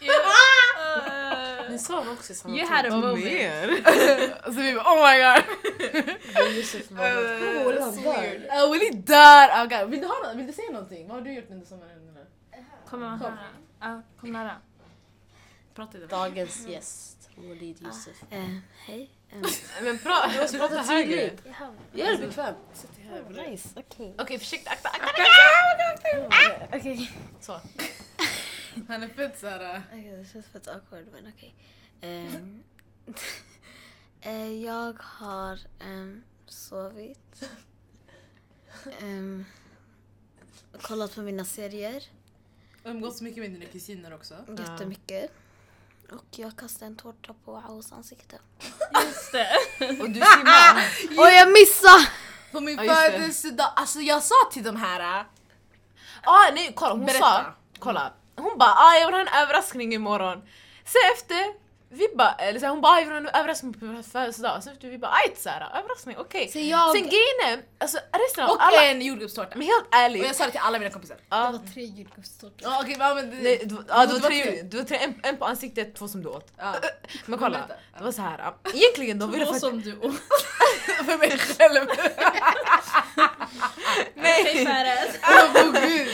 [SPEAKER 5] *laughs*
[SPEAKER 3] eh, *laughs*
[SPEAKER 2] Ni sa också samma
[SPEAKER 3] You had a
[SPEAKER 4] Vad
[SPEAKER 3] moment.
[SPEAKER 4] mer? *laughs*
[SPEAKER 5] Alltså vi bara oh my god! Uh,
[SPEAKER 2] oh.
[SPEAKER 5] Uh, Willy dör! Oh god. Vill, du ha, vill du säga någonting? Vad har du gjort under sommaren?
[SPEAKER 3] Kommer man höra? Ja, kom nära.
[SPEAKER 5] Prata i det.
[SPEAKER 2] Dagens gäst, Walid Yusuf.
[SPEAKER 1] Eh, hej. Eh,
[SPEAKER 4] Men bra, du måste prata högre.
[SPEAKER 2] Gör det bekvämt.
[SPEAKER 1] Nice, okej.
[SPEAKER 4] Okej, försiktigt, akta, akta!
[SPEAKER 1] Okej.
[SPEAKER 5] Så. *laughs* Han är fett såhär...
[SPEAKER 1] Okej, det känns fett awkward men okej. Ehm, *laughs* eh, jag har um, sovit. Um, kollat på mina serier
[SPEAKER 5] Umgås mycket med dina kusiner också.
[SPEAKER 1] jättemycket. Och jag kastade en tårta på Aos ansikte.
[SPEAKER 3] Just det. *laughs*
[SPEAKER 4] Och du simmar. *laughs*
[SPEAKER 1] Och jag missade!
[SPEAKER 5] På min
[SPEAKER 4] Ja, just det.
[SPEAKER 5] födelsedag, alltså jag sa till de här...
[SPEAKER 4] Ah, nej, kolla hon
[SPEAKER 5] Berätta.
[SPEAKER 4] sa, kolla. hon bara ah, jag vill ha en överraskning imorgon. Sen efter, vi bara, eller så här, hon bara ah, jag vill överraskning på min födelsedag. Sen efter vi bara ajt såhär, överraskning okej.
[SPEAKER 1] Så jag...
[SPEAKER 4] Sen grejen är, alltså resten av
[SPEAKER 5] Och
[SPEAKER 4] alla,
[SPEAKER 5] en jordgubbstårta.
[SPEAKER 4] men helt ärligt.
[SPEAKER 5] Och jag sa det till alla mina kompisar.
[SPEAKER 1] Det var tre julgubbstårtor.
[SPEAKER 5] Ja, okej, ja, men det,
[SPEAKER 4] nej, du, ja,
[SPEAKER 5] det
[SPEAKER 4] du,
[SPEAKER 5] var
[SPEAKER 4] var tre, du var tre, en, en på ansiktet, två som du åt.
[SPEAKER 5] ja. *laughs*
[SPEAKER 4] Men kolla, det var så här. Egentligen de ville
[SPEAKER 3] Två som du åt. *laughs*
[SPEAKER 5] för mig själv. *laughs*
[SPEAKER 3] Hej Fares!
[SPEAKER 5] Åh gud.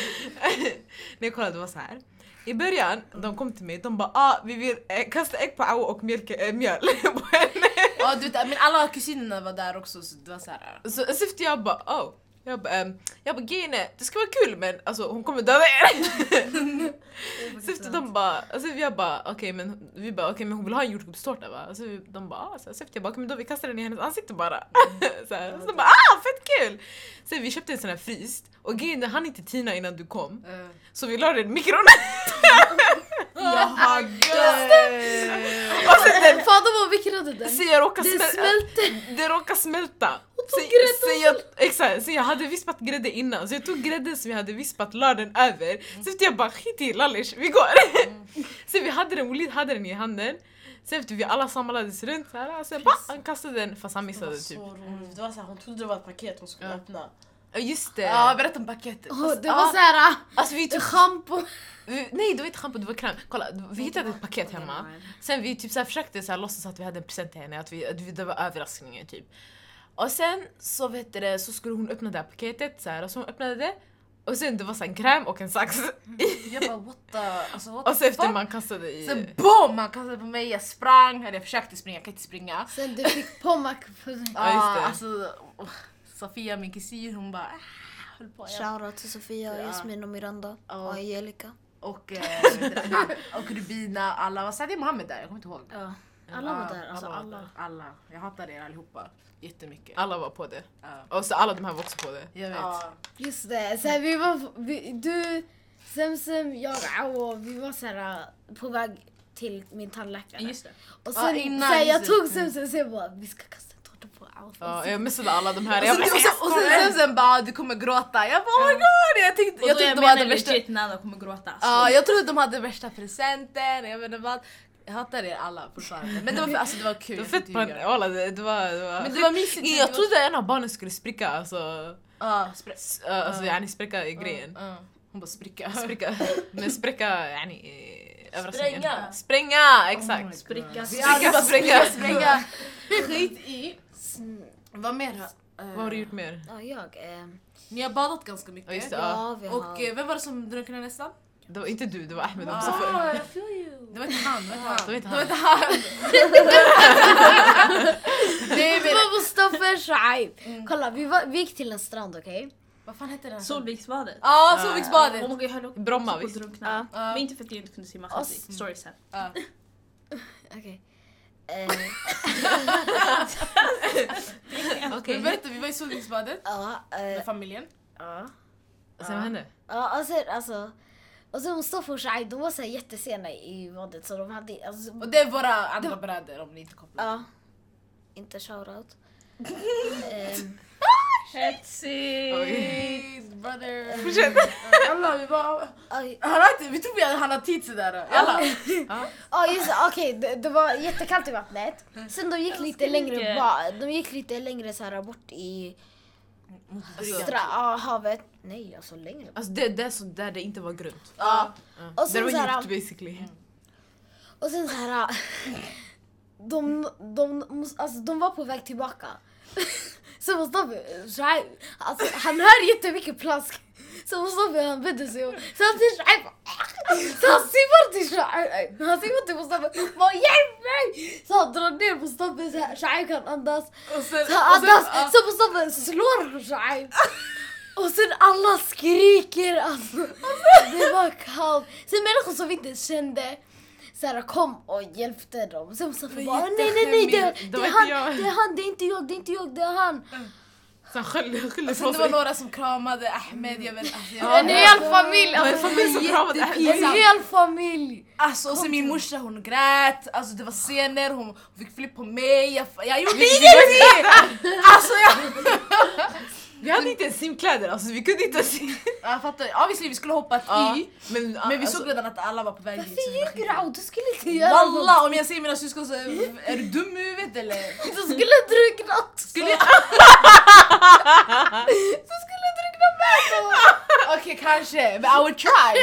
[SPEAKER 4] Nej kolla det var så här. I början, de kom till mig, de bara ah, vi vill eh, kasta ägg på Awa och mjölk, äh, mjöl *laughs* på henne.
[SPEAKER 5] Ja, du vet, men alla kusinerna var där också så det var såhär...
[SPEAKER 4] Så, så efter jag bara oh. Jag bara, um, jag bara grejen är, det ska vara kul men alltså, hon kommer döda er. *laughs* så efter de bara, alltså, jag bara okej men, vi bara, okej men hon vill ha en jordgubbstårta va? Alltså, de bara ah, så, efter jag bara okej men då vi kastar den i hennes ansikte bara. *laughs* så, här. så de bara ah fett kul! Så vi köpte en sån här fryst och grejen är, han inte tina innan du kom. Så vi la den i mikron. *laughs*
[SPEAKER 5] Jaha
[SPEAKER 4] och sen den *laughs*
[SPEAKER 1] vad vikrade den.
[SPEAKER 4] Så jag råkade smälta.
[SPEAKER 1] smälte. *laughs*
[SPEAKER 4] Det råkade smälta. Så, så, jag, exakt, så jag hade vispat grädde innan, så jag tog grädden som jag hade vispat, la den över. Så efter jag bara skit i lallish, vi går! *laughs* så vi hade den, Walid hade den i handen. Sen efter vi alla samlades runt så här, jag bara, han kastade den fast han
[SPEAKER 2] Det var
[SPEAKER 4] missade typ.
[SPEAKER 2] så roligt. Det var så här, hon trodde det var ett paket hon skulle
[SPEAKER 4] Ja.
[SPEAKER 2] öppna.
[SPEAKER 4] Ja just det.
[SPEAKER 5] Ja, berätta om paketet.
[SPEAKER 1] Åh, det var såhär,
[SPEAKER 4] Alltså vi typ,
[SPEAKER 1] schampo.
[SPEAKER 4] vi- nej det var inte schampo, det var kräm. Kolla, vi hittade ett paket hemma. Sen vi typ så här försökte så här låtsas att vi hade en present till henne, att, vi, att vi, det var överraskningen typ. Och sen så, vet du det, så skulle hon öppna det här paketet så här, och så hon öppnade det. Och sen det var så en kräm och en sax.
[SPEAKER 5] Jag bara what the... Alltså, what *laughs*
[SPEAKER 4] och
[SPEAKER 5] the
[SPEAKER 4] efter man kastade i...
[SPEAKER 5] Sen boom! Han kastade på mig, jag sprang. Eller jag försökte springa, jag kan inte springa. *laughs*
[SPEAKER 1] Sen du fick på dig.
[SPEAKER 4] Ja, just det.
[SPEAKER 5] Ah, alltså, oh, Sofia, min kusin, hon bara... ah, höll på. Jag,
[SPEAKER 1] Shoutout till Sofia,
[SPEAKER 5] Ja.
[SPEAKER 1] Jasmin och Miranda
[SPEAKER 5] Ja.
[SPEAKER 1] och Angelica.
[SPEAKER 5] och, eh, *laughs* vad det? och Rubina, alla var såhär, det är Mohammed där, jag kommer inte ihåg.
[SPEAKER 1] Ja. Alla var
[SPEAKER 5] Ja,
[SPEAKER 1] där, alltså alla.
[SPEAKER 5] där. Alla. Jag hatar er allihopa jättemycket.
[SPEAKER 4] Alla var på det.
[SPEAKER 5] Ja.
[SPEAKER 4] Och så alla de här var också på det.
[SPEAKER 5] Jag vet.
[SPEAKER 2] Ja.
[SPEAKER 1] Just det, så här, vi var, vi, du, Semsem, jag och vi var så här, äh, på väg till min tandläkare.
[SPEAKER 3] Just det.
[SPEAKER 1] Och
[SPEAKER 5] Ja,
[SPEAKER 1] sen,
[SPEAKER 5] innan,
[SPEAKER 1] så här, jag tog Semsem och så jag bara, vi ska kasta Awa.
[SPEAKER 4] Ja, jag missade alla de här.
[SPEAKER 5] Och
[SPEAKER 4] Jag
[SPEAKER 5] sen,
[SPEAKER 4] bara,
[SPEAKER 5] och sen, och sen, sen, sen bara du kommer gråta. Jag bara oh my god! Jag, tänkte, jag
[SPEAKER 3] jag
[SPEAKER 5] de hade värsta...
[SPEAKER 3] legit Nana kommer gråta.
[SPEAKER 5] Ja, jag trodde de hade värsta presenten, jag vet inte vad. Jag hatar er alla fortfarande. Men det var, alltså, det var kul.
[SPEAKER 4] det var
[SPEAKER 5] jag
[SPEAKER 4] fett pan- alla, det, det var... Det var
[SPEAKER 5] Men det var mysigt.
[SPEAKER 4] jag trodde en av barnen skulle spricka, alltså...
[SPEAKER 5] Ja, spr-
[SPEAKER 4] äh, Alltså yani spricka i grejen.
[SPEAKER 5] ja. Hon bara spricka. *laughs*
[SPEAKER 4] Spricka, men spricka yani...
[SPEAKER 2] Spränga.
[SPEAKER 4] Spränga, exakt.
[SPEAKER 5] Oh
[SPEAKER 3] Spricka, spricka,
[SPEAKER 5] spricka.
[SPEAKER 4] spricka.
[SPEAKER 5] Skit i. Vad mer? Eh,
[SPEAKER 4] Vad har du gjort mer?
[SPEAKER 1] Ja, jag. Eh,
[SPEAKER 5] Ni har badat ganska mycket.
[SPEAKER 4] Ja, just det.
[SPEAKER 1] ja, vi har...
[SPEAKER 5] Och eh, vem var det som drunknade nästan?
[SPEAKER 4] Det var inte du, det var Ahmed och
[SPEAKER 5] Ah.
[SPEAKER 2] Feel you.
[SPEAKER 5] Det var inte han. Det var inte han. Det var inte han. Nej, *laughs*
[SPEAKER 1] Det
[SPEAKER 5] men,
[SPEAKER 1] var Mustafa Shaib.
[SPEAKER 5] Mm.
[SPEAKER 1] Kolla, vi, var, vi gick till en strand, okej?
[SPEAKER 5] vad fan hette den?
[SPEAKER 3] Solviksbadet.
[SPEAKER 5] Ja,
[SPEAKER 3] Oh
[SPEAKER 5] Solviksbadet.
[SPEAKER 3] my god, jag höll också
[SPEAKER 4] Bromma,
[SPEAKER 3] på att
[SPEAKER 4] visst?
[SPEAKER 3] drunkna.
[SPEAKER 5] Ja.
[SPEAKER 3] Men inte för att jag inte kunde simma
[SPEAKER 1] Och s-
[SPEAKER 3] Story sen.
[SPEAKER 5] Ja. *laughs*
[SPEAKER 1] Okej. Eh, *laughs*
[SPEAKER 4] Okej.
[SPEAKER 5] Men berätta, vi var i Solviksbadet
[SPEAKER 1] ja, eh,
[SPEAKER 5] med familjen.
[SPEAKER 1] ja.
[SPEAKER 4] Sen vad hände?
[SPEAKER 1] Ja, och sen alltså... Och sen Mustafa och Shaib, de var så här jättesena i badet så de hade... Alltså,
[SPEAKER 5] Och det är våra andra bröder om ni inte kopplar.
[SPEAKER 1] ja. Inte shoutout. *laughs* Ehm,
[SPEAKER 3] Hetsigt!
[SPEAKER 5] Brother.
[SPEAKER 4] Fortsätt.
[SPEAKER 5] Alla, vi bara... Han inte, vi tror vi han har tid sådär. Alla.
[SPEAKER 1] Ja just det, okej det, det var jättekallt i vattnet. Sen de gick lite längre ba, de gick lite längre så här bort i stra, ja, havet. Nej alltså längre bort.
[SPEAKER 4] Alltså det, det är så där det inte var grunt.
[SPEAKER 5] Ja.
[SPEAKER 4] Ja.
[SPEAKER 1] Och sen
[SPEAKER 4] det var djupt basically.
[SPEAKER 1] Och sen så här *laughs* de, de, alltså, de var på väg tillbaka. *laughs* Så Mustafa, Shaib, alltså, han hör jättemycket plask. Så Mustafa han vänder sig om. Så han till Shaib. Så han simmar till Shaib. Han simmar till Mustafa. Bara hjälp mig! Så han drar ner Mustafa så Shaib kan andas. Så han andas. Så Mustafa slår Shaib. Och sen alla skriker alltså. *laughs* Det var kallt. Sen människor som vi inte kände här, kom och hjälpte dem. Sen Mustafa
[SPEAKER 5] Men
[SPEAKER 1] bara nej nej nej det, det, är han, det är han, det är inte jag, det är inte jag, det är han.
[SPEAKER 4] Så han skyllde, skyllde
[SPEAKER 5] Och sen
[SPEAKER 4] på
[SPEAKER 5] det var
[SPEAKER 4] sig.
[SPEAKER 5] några som kramade Ahmed, jag vet alltså, jag,
[SPEAKER 1] En hel familj!
[SPEAKER 4] Var en
[SPEAKER 1] Alltså,
[SPEAKER 4] familj som kramade
[SPEAKER 1] en
[SPEAKER 5] jättepinsamt.
[SPEAKER 1] hel familj!
[SPEAKER 5] Alltså och sen min morsa hon grät, alltså det var scener, hon, fick flipp på mig, jag, jag gjorde *laughs* ingenting! alltså jag... *laughs*
[SPEAKER 4] Vi hade inte ens simkläder, alltså vi kunde inte ens...
[SPEAKER 5] Jag fattar, obviously vi skulle hoppat
[SPEAKER 4] Ja,
[SPEAKER 5] i.
[SPEAKER 4] men,
[SPEAKER 5] Men vi
[SPEAKER 4] alltså,
[SPEAKER 5] såg redan att alla var på väg hit.
[SPEAKER 1] Varför ljuger du? Du skulle inte göra något.
[SPEAKER 5] Walla om jag säger mina syskon så är du dum i huvudet eller?
[SPEAKER 1] Du skulle drunknat.
[SPEAKER 5] Skulle jag?
[SPEAKER 1] Du skulle *laughs* drunkna med.
[SPEAKER 5] Okej kanske, men I would try. *laughs*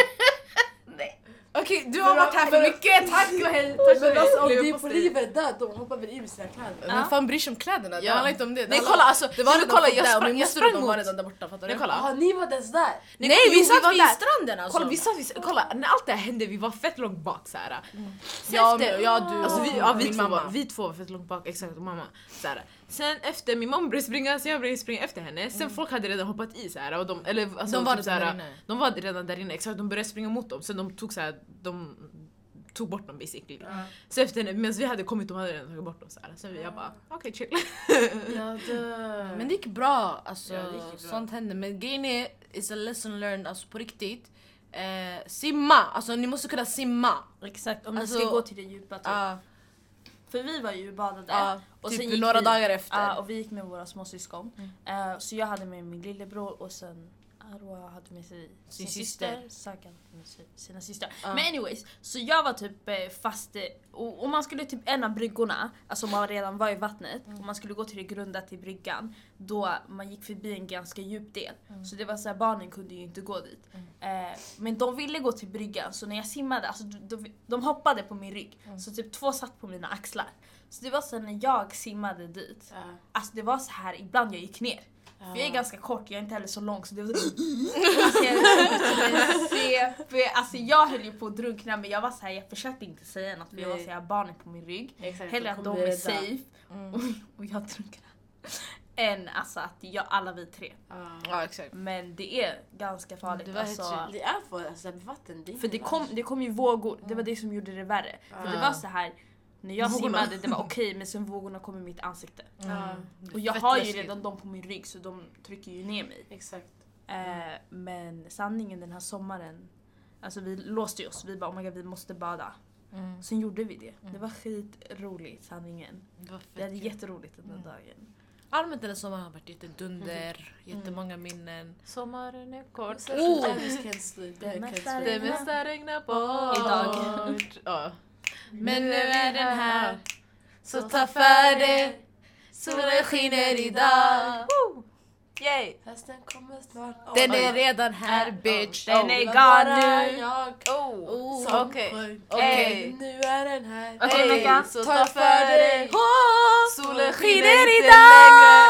[SPEAKER 5] Okej du har
[SPEAKER 2] Men
[SPEAKER 5] varit här
[SPEAKER 2] men-
[SPEAKER 5] för mycket, tack och hej. Tack
[SPEAKER 2] Men
[SPEAKER 5] och
[SPEAKER 2] alltså om
[SPEAKER 5] hej.
[SPEAKER 2] det är på livet där, de hoppar väl i med sina kläder?
[SPEAKER 5] Vem fan bryr sig om kläderna? Det
[SPEAKER 4] Ja.
[SPEAKER 5] handlar inte om det. Det
[SPEAKER 4] Nej
[SPEAKER 5] handlar-
[SPEAKER 4] kolla alltså,
[SPEAKER 5] det var
[SPEAKER 4] men
[SPEAKER 5] redan
[SPEAKER 4] kolla,
[SPEAKER 5] folk
[SPEAKER 4] jag
[SPEAKER 5] där och
[SPEAKER 4] sprang,
[SPEAKER 5] min
[SPEAKER 4] jag
[SPEAKER 5] moster
[SPEAKER 4] sprang
[SPEAKER 5] de
[SPEAKER 4] mot...
[SPEAKER 5] var redan där borta, fattar du?
[SPEAKER 4] Nej kolla.
[SPEAKER 2] Jaha, ni var inte ens där?
[SPEAKER 4] Nej,
[SPEAKER 5] Nej
[SPEAKER 4] kolla,
[SPEAKER 5] vi
[SPEAKER 4] jo,
[SPEAKER 5] satt
[SPEAKER 4] var
[SPEAKER 5] vid
[SPEAKER 4] där.
[SPEAKER 5] stranden alltså.
[SPEAKER 4] Kolla, vi satt, vi, kolla, när allt det här hände vi var fett långt bak såhär. Sen
[SPEAKER 5] Ja,
[SPEAKER 4] efter-
[SPEAKER 5] ja, du
[SPEAKER 4] alltså,
[SPEAKER 5] och
[SPEAKER 4] vi, ja, vi,
[SPEAKER 5] min
[SPEAKER 4] två
[SPEAKER 5] mamma.
[SPEAKER 4] var, vi två var fett långt bak, exakt och mamma. Såhär. Sen efter min mamma började springa så jag började springa efter henne. Sen folk hade redan hoppat i såhär och de, eller, alltså,
[SPEAKER 5] De var
[SPEAKER 4] typ,
[SPEAKER 5] redan
[SPEAKER 4] såhär,
[SPEAKER 5] där inne.
[SPEAKER 4] de var redan där inne, exakt de började springa mot dem. Sen de tog såhär, de tog bort dem basically. Så efter medan vi hade kommit de hade redan tagit bort dem såhär. Sen vi, jag bara okej chill.
[SPEAKER 2] Jag *laughs* dör.
[SPEAKER 5] Men det gick bra, alltså,
[SPEAKER 2] Ja, det gick bra.
[SPEAKER 5] sånt händer. Men grejen är, it's a lesson learned, alltså på riktigt. Eh, simma, alltså ni måste kunna simma.
[SPEAKER 3] Exakt, om ni
[SPEAKER 5] Alltså-
[SPEAKER 3] ska gå till det djupa typ.
[SPEAKER 5] Ja,
[SPEAKER 3] För vi var ju badade.
[SPEAKER 5] ja,
[SPEAKER 3] och
[SPEAKER 5] typ
[SPEAKER 3] sen gick
[SPEAKER 5] några
[SPEAKER 3] vi,
[SPEAKER 5] dagar efter.
[SPEAKER 3] Ja, och vi gick med våra småsyskon. Eh, så jag hade med min lillebror och sen Arwa hade med sig sin,
[SPEAKER 5] Sin
[SPEAKER 3] syster.
[SPEAKER 5] syster.
[SPEAKER 3] Hade med sig sina systrar.
[SPEAKER 5] Ja.
[SPEAKER 3] Men anyways, så jag var typ eh, fast eh, och, och man skulle typ en av bryggorna, alltså man redan var i vattnet och man skulle gå till det grunda till bryggan då man gick förbi en ganska djup del. Så det var så här, barnen kunde ju inte gå dit. Eh, men de ville gå till bryggan så när jag simmade, alltså de, de, de hoppade på min rygg. Så typ två satt på mina axlar. Så det var så när jag simmade dit,
[SPEAKER 2] Ja.
[SPEAKER 3] alltså det var så här ibland jag gick ner. För jag är
[SPEAKER 2] Ja.
[SPEAKER 3] ganska kort, jag är inte heller så lång så det var alltså, CP, *laughs* alltså jag höll ju på att drunkna men jag var så här, jag försökte inte säga något för jag var
[SPEAKER 2] Nej.
[SPEAKER 3] så här, barnen på min rygg.
[SPEAKER 2] Exakt,
[SPEAKER 3] Hellre att de är
[SPEAKER 2] rädda.
[SPEAKER 3] safe
[SPEAKER 5] Mm.
[SPEAKER 3] och, och jag drunknar. Än alltså att jag, alla vi tre.
[SPEAKER 2] Ja.
[SPEAKER 5] Ja exakt.
[SPEAKER 3] Men det är ganska farligt.
[SPEAKER 5] Det var
[SPEAKER 3] alltså,
[SPEAKER 2] Det är för alltså, vatten, det är
[SPEAKER 3] för det kom, det kom ju vågor, det var det som gjorde det värre. För det
[SPEAKER 2] Ja.
[SPEAKER 3] var så här när jag
[SPEAKER 4] Vågorna.
[SPEAKER 3] simmade det var okej men sen vågorna kom i mitt ansikte.
[SPEAKER 2] Ja,
[SPEAKER 3] Och jag
[SPEAKER 5] Fett
[SPEAKER 3] har ju redan dem på min rygg så de trycker ju ner mig.
[SPEAKER 2] exakt.
[SPEAKER 3] Eh, men sanningen den här sommaren, alltså vi låste oss, vi bara oh my God, vi måste bada.
[SPEAKER 5] Mm.
[SPEAKER 3] Sen gjorde vi det. Det var skitroligt sanningen.
[SPEAKER 5] Det var
[SPEAKER 3] Vi hade jätteroligt den där dagen.
[SPEAKER 5] Allmänt den här sommaren har varit jättedunder, jättemånga minnen.
[SPEAKER 4] Sommaren är kort.
[SPEAKER 2] Oh.
[SPEAKER 3] Det mesta
[SPEAKER 4] regnar bort.
[SPEAKER 3] Idag.
[SPEAKER 4] Ja.
[SPEAKER 5] Men nu är den här, så ta för det. Solen skiner idag.
[SPEAKER 3] Yay!
[SPEAKER 2] Hösten kommer snart.
[SPEAKER 5] Den är redan här bitch.
[SPEAKER 3] Den är gone nu.
[SPEAKER 5] Oh,
[SPEAKER 2] som
[SPEAKER 4] okej.
[SPEAKER 2] Nu är den här.
[SPEAKER 3] Okej,
[SPEAKER 2] Ey,
[SPEAKER 3] Mecca.
[SPEAKER 2] Så ta för dig.
[SPEAKER 5] Solen
[SPEAKER 2] skiner
[SPEAKER 5] idag.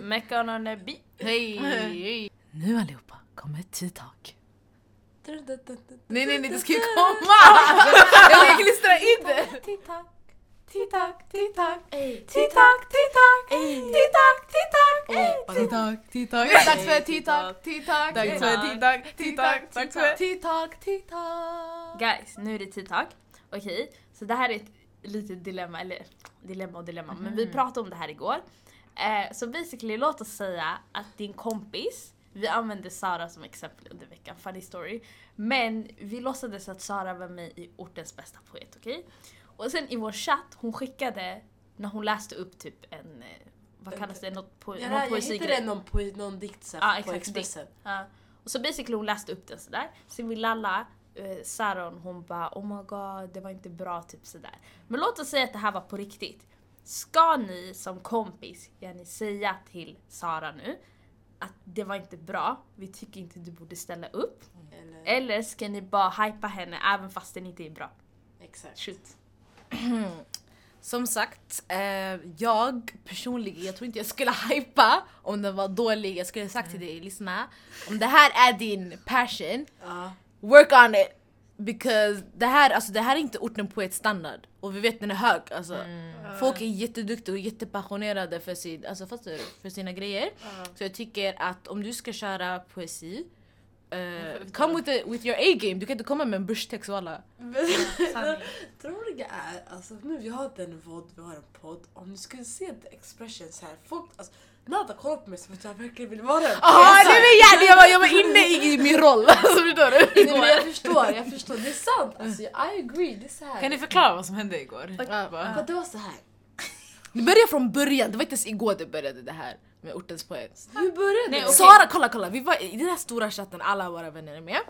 [SPEAKER 5] *laughs*
[SPEAKER 3] Meckan och Nebi.
[SPEAKER 5] Hej, hej. Nu allihopa kommer tea talk. Nej nej nej det ska ju *laughs* komma! Jag vill klistra in det!
[SPEAKER 2] Talk, tea talk, tea talk.
[SPEAKER 5] Tea talk, tea talk. Dags för tea talk.
[SPEAKER 4] Dags för tea talk, dags för...
[SPEAKER 5] Tea talk.
[SPEAKER 3] Guys, nu är det TikTok. Okej, så det här är ett litet dilemma, eller dilemma och dilemma, men vi pratade om det här igår. Eh, så basically, låt oss säga att din kompis, vi använde Sara som exempel under veckan, funny story. Men vi låtsades att Sara var med i ortens bästa poet, okej? Och sen i vår chatt, hon skickade, när hon läste upp typ en, eh, vad kallas det, något po-
[SPEAKER 2] Ja,
[SPEAKER 3] någon
[SPEAKER 2] jag
[SPEAKER 3] poesigrej.
[SPEAKER 2] hittade någon, po någon dikt så
[SPEAKER 3] Ja,
[SPEAKER 2] här på Expressen.
[SPEAKER 3] Ja. Och så basically hon läste upp den sådär. Sen vill Lalla, eh, Saron, hon bara oh my god det var inte bra typ sådär. Men låt oss säga att det här var på riktigt. Ska ni som kompis, ni säga till Sara nu att det var inte bra, vi tycker inte du borde ställa upp.
[SPEAKER 2] Eller,
[SPEAKER 3] Eller ska ni bara hypa henne även fast den inte är bra?
[SPEAKER 2] exakt.
[SPEAKER 3] Shoot. *clears throat*
[SPEAKER 5] Som sagt, eh, jag personligen, jag tror inte jag skulle *laughs* hypa om den var dålig. Jag skulle sagt till dig, lyssna. Om det här är din passion,
[SPEAKER 2] Ja.
[SPEAKER 5] work on it! Because det här, alltså, det här är inte orten på ett standard. Och vi vet den är hög. Alltså. Folk är jätteduktiga och jättepassionerade för, sin, alltså, för sina grejer. Så jag tycker att om du ska köra poesi, eh, come with, the, with your A-game. Du kan inte komma med en börstext och alla. *laughs* *laughs*
[SPEAKER 2] Det är, alltså nu vi har den vod, vi har en podd. Om ni skulle se the expressions här, folk, alltså Nada kollar på mig som att jag verkligen vill vara en
[SPEAKER 5] Ah,
[SPEAKER 2] poet.
[SPEAKER 5] nej, men jag, jag, var, jag var inne i min roll, *laughs* alltså, förstår du?
[SPEAKER 2] Nej, men jag förstår, jag förstår. Det är sant. Alltså, I agree. Det är så här.
[SPEAKER 4] Kan ni förklara vad som hände igår?
[SPEAKER 5] Ja.
[SPEAKER 2] För det var så här.
[SPEAKER 5] Det började från början, det var inte ens igår det började det här. Med ortens poet.
[SPEAKER 2] Hur började
[SPEAKER 3] Nej,
[SPEAKER 2] det?
[SPEAKER 3] okej.
[SPEAKER 5] Sara, kolla kolla! Vi var i den här stora chatten, alla våra vänner är med.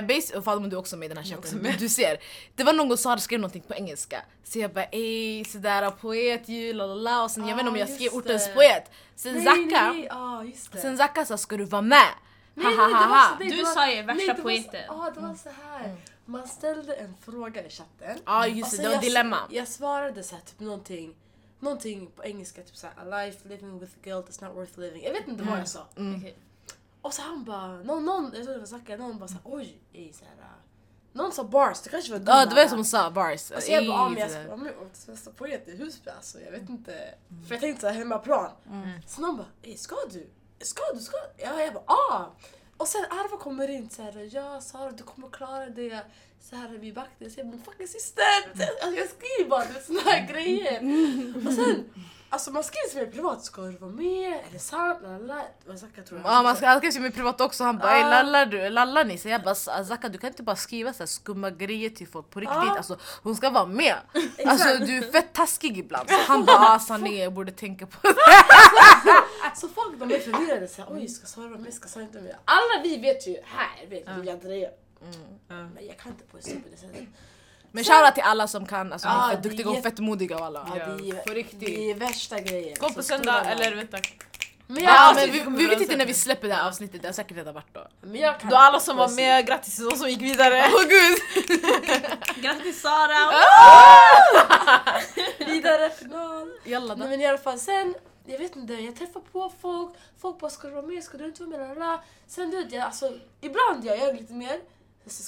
[SPEAKER 5] Eh, base, och Fatima du är också med i den här chatten. Du ser, det var någon gång Sara skrev någonting på engelska. Så jag bara ey sådär poet ju lalala och sen jag
[SPEAKER 2] Ah,
[SPEAKER 5] vet inte om jag
[SPEAKER 2] just
[SPEAKER 5] skrev ortens
[SPEAKER 2] det.
[SPEAKER 5] poet. Sen
[SPEAKER 2] Nej,
[SPEAKER 5] Zacka,
[SPEAKER 2] nej, ja just det.
[SPEAKER 5] sen Zacka sa ska du vara med?
[SPEAKER 2] Nej, nej, det var så- nej,
[SPEAKER 3] Du
[SPEAKER 2] det var-
[SPEAKER 3] sa ju värsta
[SPEAKER 2] nej,
[SPEAKER 3] poeten.
[SPEAKER 2] Ja, det var så här. Man ställde en fråga i chatten.
[SPEAKER 5] Ja just
[SPEAKER 2] Och
[SPEAKER 5] det,
[SPEAKER 2] sen
[SPEAKER 5] det var
[SPEAKER 2] jag-
[SPEAKER 5] dilemma.
[SPEAKER 2] Jag svarade så här, typ någonting, någonting på engelska, typ så här, a life living with guilt is not worth living. Jag vet inte vad jag sa.
[SPEAKER 3] Okej.
[SPEAKER 2] Och så han bara, någon, någon jag tror det var Zacka, någon bara såhär oj, ej, så här, äh. Någon sa bars, det kanske var du
[SPEAKER 5] Ja det var jag som sa bars.
[SPEAKER 2] Och så jag bara, ah,
[SPEAKER 5] Ey,
[SPEAKER 2] men jag ska vara med och poet i Husby alltså, jag vet inte. För jag tänkte såhär hemmaplan. Så någon bara, ey, ska du? Ska du? Ska du? Ja, jag bara, ah! Och sen Arva kommer in såhär, ja Sara du kommer klara det. Så här vi backade, jag säger bara, fucking syster! Alltså, jag skriver bara såna här grejer. Och sen, alltså man skriver till mig privat, ska du vara med? Är det sant? Lalala. Vad Zacka tror jag.
[SPEAKER 5] Ja man ska alltid skriva mig privat också, han bara
[SPEAKER 2] Ah.
[SPEAKER 5] lallar du, lallar ni? Så jag bara Zacka du kan inte bara skriva så här skumma grejer till folk på riktigt,
[SPEAKER 2] Ah.
[SPEAKER 5] alltså hon ska vara med. *laughs* Alltså du är fett taskig ibland. Så han *laughs* bara ah, sanningen jag borde tänka på det. *laughs*
[SPEAKER 2] Så folk de är förvirrade, såhär, oj ska Sara vara med, ska Sara inte vara med? Alla vi vet ju, här vet vi vilka Andrea. Men jag kan inte på det sättet.
[SPEAKER 5] Men shoutout till alla som kan, alltså
[SPEAKER 2] Ja,
[SPEAKER 5] de är fett
[SPEAKER 2] det är
[SPEAKER 5] duktiga och fett modiga av alla.
[SPEAKER 2] Ja, det, är,
[SPEAKER 5] På riktigt.
[SPEAKER 2] det är värsta grejen.
[SPEAKER 4] Kom på söndag, eller vänta.
[SPEAKER 2] Men
[SPEAKER 5] Ja,
[SPEAKER 2] jag,
[SPEAKER 5] men
[SPEAKER 4] vi
[SPEAKER 5] vi, vi vet inte när vi släpper det här avsnittet, det har säkert redan varit då.
[SPEAKER 2] men jag kan
[SPEAKER 4] Då alla som var med, grattis till de som gick vidare. *laughs*
[SPEAKER 5] Åh gud! *laughs*
[SPEAKER 3] Grattis Sara! *laughs*
[SPEAKER 2] Vidare final.
[SPEAKER 5] Jalla
[SPEAKER 2] Nej,
[SPEAKER 5] då.
[SPEAKER 2] men i alla fall sen, jag vet inte, jag träffar på folk, folk bara ska du vara med, ska du inte vara med? Lalala. Sen du vet jag, alltså ibland jag gör lite mer,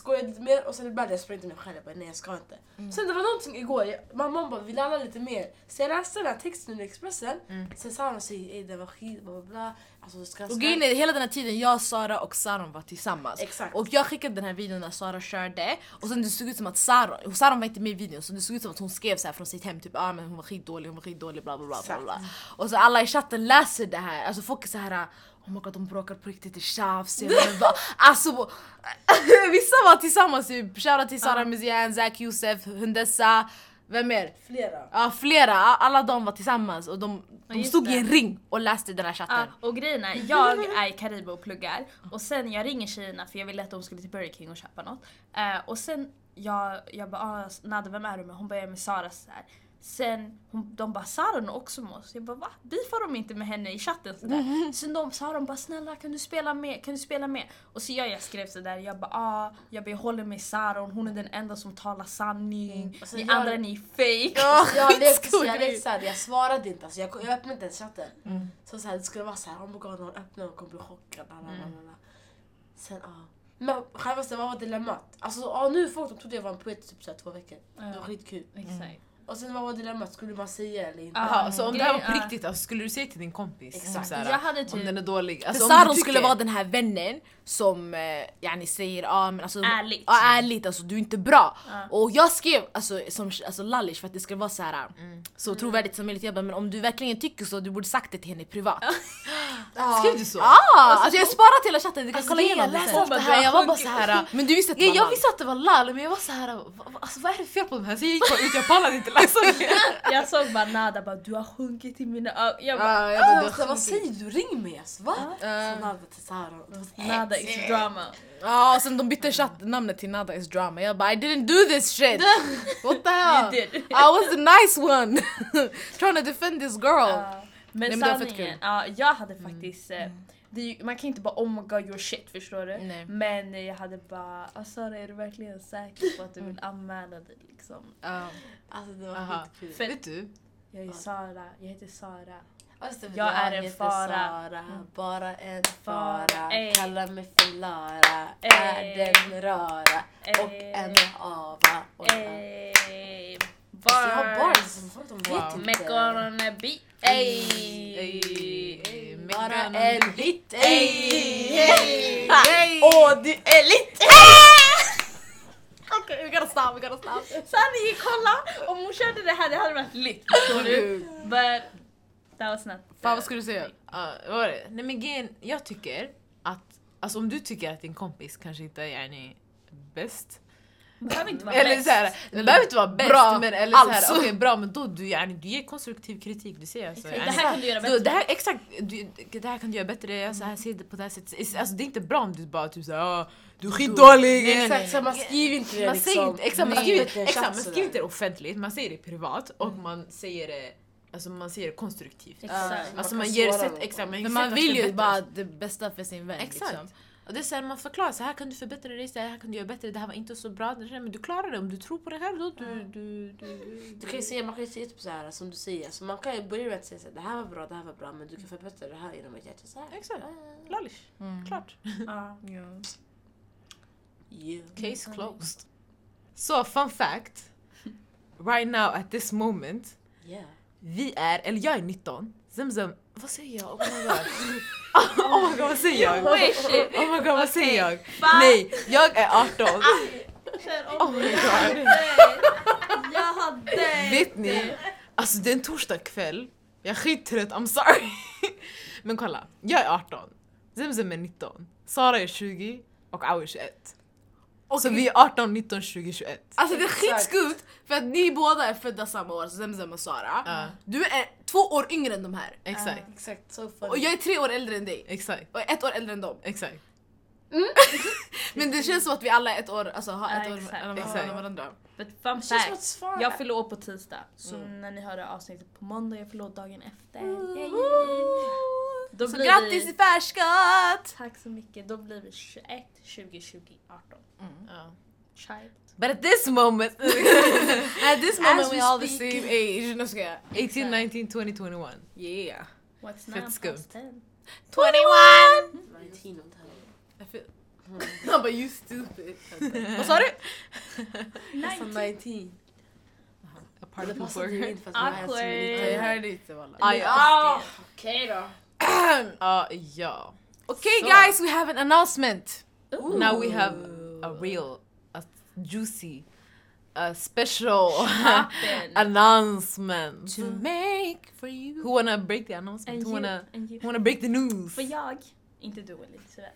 [SPEAKER 2] jag lite mer och sen ibland jag springer till mig själv, jag bara nej jag ska inte. Sen det var någonting igår, jag, mamma bara vi lallar lite mer. Så jag läste den här texten i Expressen, sen sa hon säger ey det var skit, bla bla bla. Alltså, ska
[SPEAKER 5] Och grejen är, hela den här tiden jag, Sara och Saron var tillsammans.
[SPEAKER 2] Exakt.
[SPEAKER 5] Och jag skickade den här videon när Sara körde och sen det såg ut som att Saron, och Saron var inte med i videon så det såg ut som att hon skrev så här från sitt hem typ ah, men hon var skitdålig, hon var skitdålig bla bla bla. bla, bla. Och så alla i chatten läser det här, alltså folk är så här Oh my god de bråkar på riktigt, det tjafs. jag vet inte vad." Alltså *laughs* vissa var tillsammans typ, shoutout till Sara Mizian, Zack Youssef, Hundessa, vem mer?
[SPEAKER 2] flera.
[SPEAKER 5] Ja flera, alla de var tillsammans och de, de
[SPEAKER 3] just
[SPEAKER 5] stod i
[SPEAKER 3] det.
[SPEAKER 5] en ring och läste den här chatten.
[SPEAKER 3] Ja, och grejen är, jag är i Karibo och pluggar och sen jag ringer tjejerna för jag ville att de skulle till Burger King och köpa något. Eh, och sen jag, jag bara ah, Nada vem är du med? Hon bara jag är med Sara så här. Sen hon, de bara Sara är också med oss. Jag bara va? Beefar de inte med henne i chatten sådär? Sen de sa de bara snälla kan du spela med? Kan du spela med? Och så jag, jag skrev sådär jag bara ah, jag, bara, jag håller med Sara hon är den enda som talar sanning.
[SPEAKER 2] Så
[SPEAKER 3] Ni
[SPEAKER 2] jag-
[SPEAKER 3] andra ni är fake. *laughs*
[SPEAKER 2] Så jag lekte, så jag lekte såhär, jag svarade inte, alltså, jag, jag öppnade inte ens chatten. Så, så här, det skulle vara såhär, oh my god, någon öppnar och kommer bli chockad. la. Sen ja. Men självaste, vad var dilemmat? Alltså ja, nu folk de trodde jag var en poet i typ såhär, två veckor. Det var skitkul.
[SPEAKER 3] Exakt.
[SPEAKER 2] Och sen vad var dilemmat? Skulle man säga eller inte?
[SPEAKER 3] Ja.
[SPEAKER 4] Jaha, så om det här var på riktigt, alltså, skulle du säga till din kompis?
[SPEAKER 2] Exakt.
[SPEAKER 4] Såhär,
[SPEAKER 3] Jag hade
[SPEAKER 4] Om
[SPEAKER 3] typ
[SPEAKER 4] den är dålig.
[SPEAKER 5] För
[SPEAKER 4] Alltså, om du
[SPEAKER 5] Saron
[SPEAKER 4] tycker-
[SPEAKER 5] skulle vara den här vännen som eh, yani säger ah, men alltså,
[SPEAKER 3] Ärligt.
[SPEAKER 5] Ja, ärligt alltså, du är inte bra.
[SPEAKER 3] Ja.
[SPEAKER 5] Och jag skrev alltså, som alltså, lallish för att det ska vara så här så trovärdigt som möjligt. Jag bara, men om du verkligen tycker så, du borde sagt det till henne privat. *laughs*
[SPEAKER 4] Skrev du så?
[SPEAKER 5] Ah, alltså, jag har sparat hela chatten, du kan
[SPEAKER 2] Alltså,
[SPEAKER 5] kolla
[SPEAKER 2] det
[SPEAKER 5] igenom det
[SPEAKER 2] läste
[SPEAKER 5] sen.
[SPEAKER 2] det här, jag var bara så här.
[SPEAKER 5] Men du visste att det
[SPEAKER 4] Ja,
[SPEAKER 5] var
[SPEAKER 4] jag visste att det var lall men jag var så här, alltså, vad är det fel på de här? Så jag gick bara ut, jag pallade inte läsa mer. *laughs*
[SPEAKER 3] Jag såg bara Nada bara du har sjunkit i mina ögon. Jag bara
[SPEAKER 5] Ah, jag bara,
[SPEAKER 2] Alltså, vad säger du? Ring mig alltså, va? Så
[SPEAKER 5] Ah.
[SPEAKER 2] Nada till. Det så
[SPEAKER 3] Nada is drama.
[SPEAKER 5] Ja, och sen de bytte chatt, namnet till Nada is drama. Jag bara I didn't do this shit! *laughs* What the hell?
[SPEAKER 3] You did.
[SPEAKER 5] I was the nice one! *laughs* Trying to defend this girl.
[SPEAKER 3] Ja. Men
[SPEAKER 5] Nej, men det
[SPEAKER 3] sanningen,
[SPEAKER 5] kul.
[SPEAKER 3] ja, jag hade faktiskt... eh, Det, är ju- man kan inte bara oh my god your shit förstår du.
[SPEAKER 5] Nej.
[SPEAKER 3] Men eh, jag hade bara Sara är du verkligen säker på att du vill anmäla dig liksom?
[SPEAKER 5] Ja.
[SPEAKER 2] Alltså det var
[SPEAKER 4] Aha.
[SPEAKER 2] skitkul.
[SPEAKER 3] För
[SPEAKER 4] Vet du?
[SPEAKER 3] jag är Sara, jag heter Sara.
[SPEAKER 2] Alltså,
[SPEAKER 3] Jag är en fara.
[SPEAKER 2] Sara, bara en
[SPEAKER 3] Fara, ey.
[SPEAKER 2] Kalla mig för Lara.
[SPEAKER 3] Ey.
[SPEAKER 2] Är den rara. Och
[SPEAKER 3] Ey.
[SPEAKER 2] en Ava. Och Alltså, jag har
[SPEAKER 3] bars.
[SPEAKER 2] som folk de vet
[SPEAKER 4] Wow.
[SPEAKER 2] inte.
[SPEAKER 3] Ey.
[SPEAKER 2] Bara hit. Ey. Åh, du är lite...
[SPEAKER 5] Okay, we gotta stop, we gotta stop.
[SPEAKER 3] Sanningen kolla! Om hon körde det här det hade varit lit. Förstår du? But that was not...
[SPEAKER 5] Fan vad skulle du säga?
[SPEAKER 4] Ja, vad var det? Nej men grejen, jag tycker att, alltså om du tycker att din kompis kanske inte är bäst,
[SPEAKER 3] behöver inte vara
[SPEAKER 4] Eller
[SPEAKER 3] bäst.
[SPEAKER 4] det behöver inte vara bäst
[SPEAKER 5] Bra,
[SPEAKER 4] men eller såhär,
[SPEAKER 5] alltså.
[SPEAKER 4] okej bra men då du, yani, du ger konstruktiv kritik, du säger alltså,
[SPEAKER 3] Exakt,
[SPEAKER 4] yani,
[SPEAKER 3] Det här kan du göra
[SPEAKER 4] du,
[SPEAKER 3] bättre.
[SPEAKER 4] det här, exakt, du, det här kan du göra bättre, jag så här, ser det på det här sättet. Alltså, det är inte bra om du bara typ såhär "Ah, du är skitdålig.
[SPEAKER 2] Exakt, så man skriver inte det
[SPEAKER 4] Man
[SPEAKER 2] liksom.
[SPEAKER 4] säger inte, exakt, man skriver, exakt, man skriver inte det offentligt, man säger det privat och man säger det Alltså man säger det konstruktivt.
[SPEAKER 3] Exakt.
[SPEAKER 4] Alltså
[SPEAKER 2] Man
[SPEAKER 4] man ger sätt, exakt, man,
[SPEAKER 5] Men man vill ju bara det bästa för sin vän.
[SPEAKER 4] Exakt.
[SPEAKER 5] Liksom.
[SPEAKER 4] Och det är så här, man förklarar så här kan du förbättra dig, så här kan du göra bättre, det här var inte så bra. Det Men du klarar det om du tror på dig själv. Då, du, du, du,
[SPEAKER 2] Du kan ju säga, man kan ju säga typ så här som du säger, så man kan ju börja med att säga så här, det här var bra, det här var bra men du kan förbättra det här genom att göra så här.
[SPEAKER 4] Exakt.
[SPEAKER 2] Ah,
[SPEAKER 4] Lallish.
[SPEAKER 5] Mm.
[SPEAKER 4] Klart. *laughs*
[SPEAKER 3] Ja.
[SPEAKER 2] Yeah.
[SPEAKER 4] Case closed. Så fun fact. *laughs* Right now at this moment.
[SPEAKER 2] Yeah.
[SPEAKER 4] Vi är, eller jag är 19. Zemzem, vad säger jag? Oh my god. *laughs* oh my god vad säger jag? Oh my god vad säger jag? Nej, jag är 18. Oh my god.
[SPEAKER 3] Jag hade...
[SPEAKER 4] Vet ni? Alltså det är en torsdag kväll. Jag är skittrött, I'm sorry. *laughs* Men kolla, jag är 18. Zemzem är 19. Sara är 20 och Au är 21. Så vi är 18, 19, 20, 21.
[SPEAKER 5] Alltså det är skitskumt för att ni båda är födda samma år, Zemzem och Sara. Du är två år yngre än de här.
[SPEAKER 4] exakt,
[SPEAKER 2] Exakt, so funny.
[SPEAKER 5] Och jag är tre år äldre än dig.
[SPEAKER 4] exakt,
[SPEAKER 5] Och ett år äldre än dem.
[SPEAKER 4] exakt. *laughs*
[SPEAKER 5] Men det känns som att vi alla är ett år, alltså, har ett
[SPEAKER 3] Ja,
[SPEAKER 5] år
[SPEAKER 3] exakt.
[SPEAKER 5] mellan
[SPEAKER 4] Exakt.
[SPEAKER 5] mellan varandra.
[SPEAKER 3] But fun fact. Jag fyller år på tisdag, så
[SPEAKER 4] Mm.
[SPEAKER 3] när ni hör det avsnittet på måndag, jag fyller år dagen efter. Yay. Då
[SPEAKER 5] Så
[SPEAKER 3] blir
[SPEAKER 5] grattis i
[SPEAKER 3] vi,
[SPEAKER 5] färskott!
[SPEAKER 3] Tack så mycket, då blir vi 21, 20, 20, 18.
[SPEAKER 4] Ja.
[SPEAKER 3] Child.
[SPEAKER 4] But at this moment, *laughs*
[SPEAKER 5] At this moment
[SPEAKER 3] As
[SPEAKER 5] we
[SPEAKER 3] we
[SPEAKER 5] all the
[SPEAKER 3] speak.
[SPEAKER 5] same age. Nu ska jag...
[SPEAKER 4] 18, 19, 20, 21.
[SPEAKER 5] Yeah.
[SPEAKER 3] What's
[SPEAKER 4] Fett
[SPEAKER 3] 9
[SPEAKER 4] skumt.
[SPEAKER 3] plus 10?
[SPEAKER 5] 21!
[SPEAKER 2] 19 och 10.
[SPEAKER 5] I feel... *laughs* Han bara you stupid. Vad sa du?
[SPEAKER 2] Nästan 19.
[SPEAKER 4] A part
[SPEAKER 2] Det
[SPEAKER 4] of
[SPEAKER 2] passade
[SPEAKER 4] the
[SPEAKER 2] ju
[SPEAKER 4] word.
[SPEAKER 2] inte för att man är som
[SPEAKER 3] Awkward.
[SPEAKER 2] en
[SPEAKER 5] Jag hörde inte walla.
[SPEAKER 4] Ah, ja.
[SPEAKER 2] Ah, Okej då.
[SPEAKER 4] Ah, ja.
[SPEAKER 5] Okay
[SPEAKER 4] Så.
[SPEAKER 5] guys, we have an announcement.
[SPEAKER 4] Now we have a real, a juicy, a special *laughs* announcement.
[SPEAKER 5] To make for you.
[SPEAKER 4] Who wanna break the announcement?
[SPEAKER 3] And
[SPEAKER 4] Who
[SPEAKER 3] you,
[SPEAKER 4] wanna,
[SPEAKER 3] you.
[SPEAKER 4] who wanna break the news?
[SPEAKER 3] För jag, inte du Willy, tyvärr.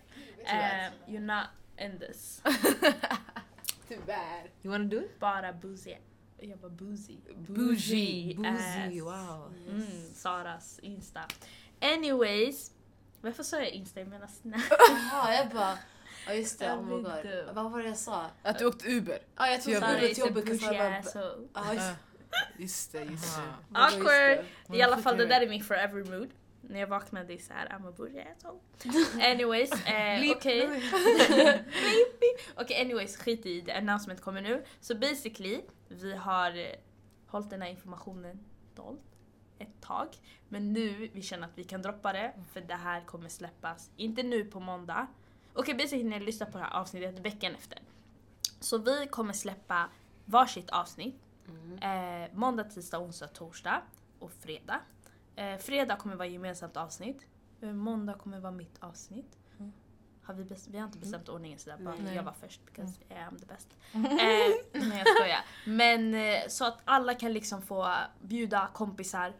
[SPEAKER 3] Um, you're not in this. *laughs*
[SPEAKER 5] Tyvärr.
[SPEAKER 4] You wanna do it?
[SPEAKER 3] Bara boozy. Jag var boozy.
[SPEAKER 4] Bougie, boozy, wow.
[SPEAKER 3] Mm, Saras Insta. Anyways. Varför sa jag Insta? Jag menar Snap. *laughs*
[SPEAKER 2] Jaha, jag bara... Ja just det, oh my god. Vad var det jag sa?
[SPEAKER 5] Att du åkte Uber.
[SPEAKER 2] Ja, jag tog
[SPEAKER 4] Jag
[SPEAKER 3] Sara
[SPEAKER 2] Uber till jobbet. Ja, just
[SPEAKER 5] det, just det.
[SPEAKER 3] Awkward.
[SPEAKER 2] det.
[SPEAKER 3] I alla fall det där är min forever mood. När jag vaknade är såhär, I'm a bougie asshole. Anyways, eh, okej. *laughs* Okej anyways, skit i det. Announcement kommer nu. Så basically, vi har eh, hållit den här informationen dold ett tag. Men nu, vi känner att vi kan droppa det. För det här kommer släppas, inte nu på måndag. Okej basically när ni lyssnar på det här avsnittet veckan efter. Så vi kommer släppa varsitt avsnitt.
[SPEAKER 2] Mm.
[SPEAKER 3] Eh, måndag, tisdag, onsdag, torsdag och fredag. Eh, fredag kommer vara gemensamt avsnitt. Eh, måndag kommer vara mitt avsnitt. Har vi, vi har inte bestämt ordningen sådär, bara
[SPEAKER 2] Nej.
[SPEAKER 3] jag var först because I am the best. *laughs* eh, nej jag skojar. Men eh, så att alla kan liksom få bjuda kompisar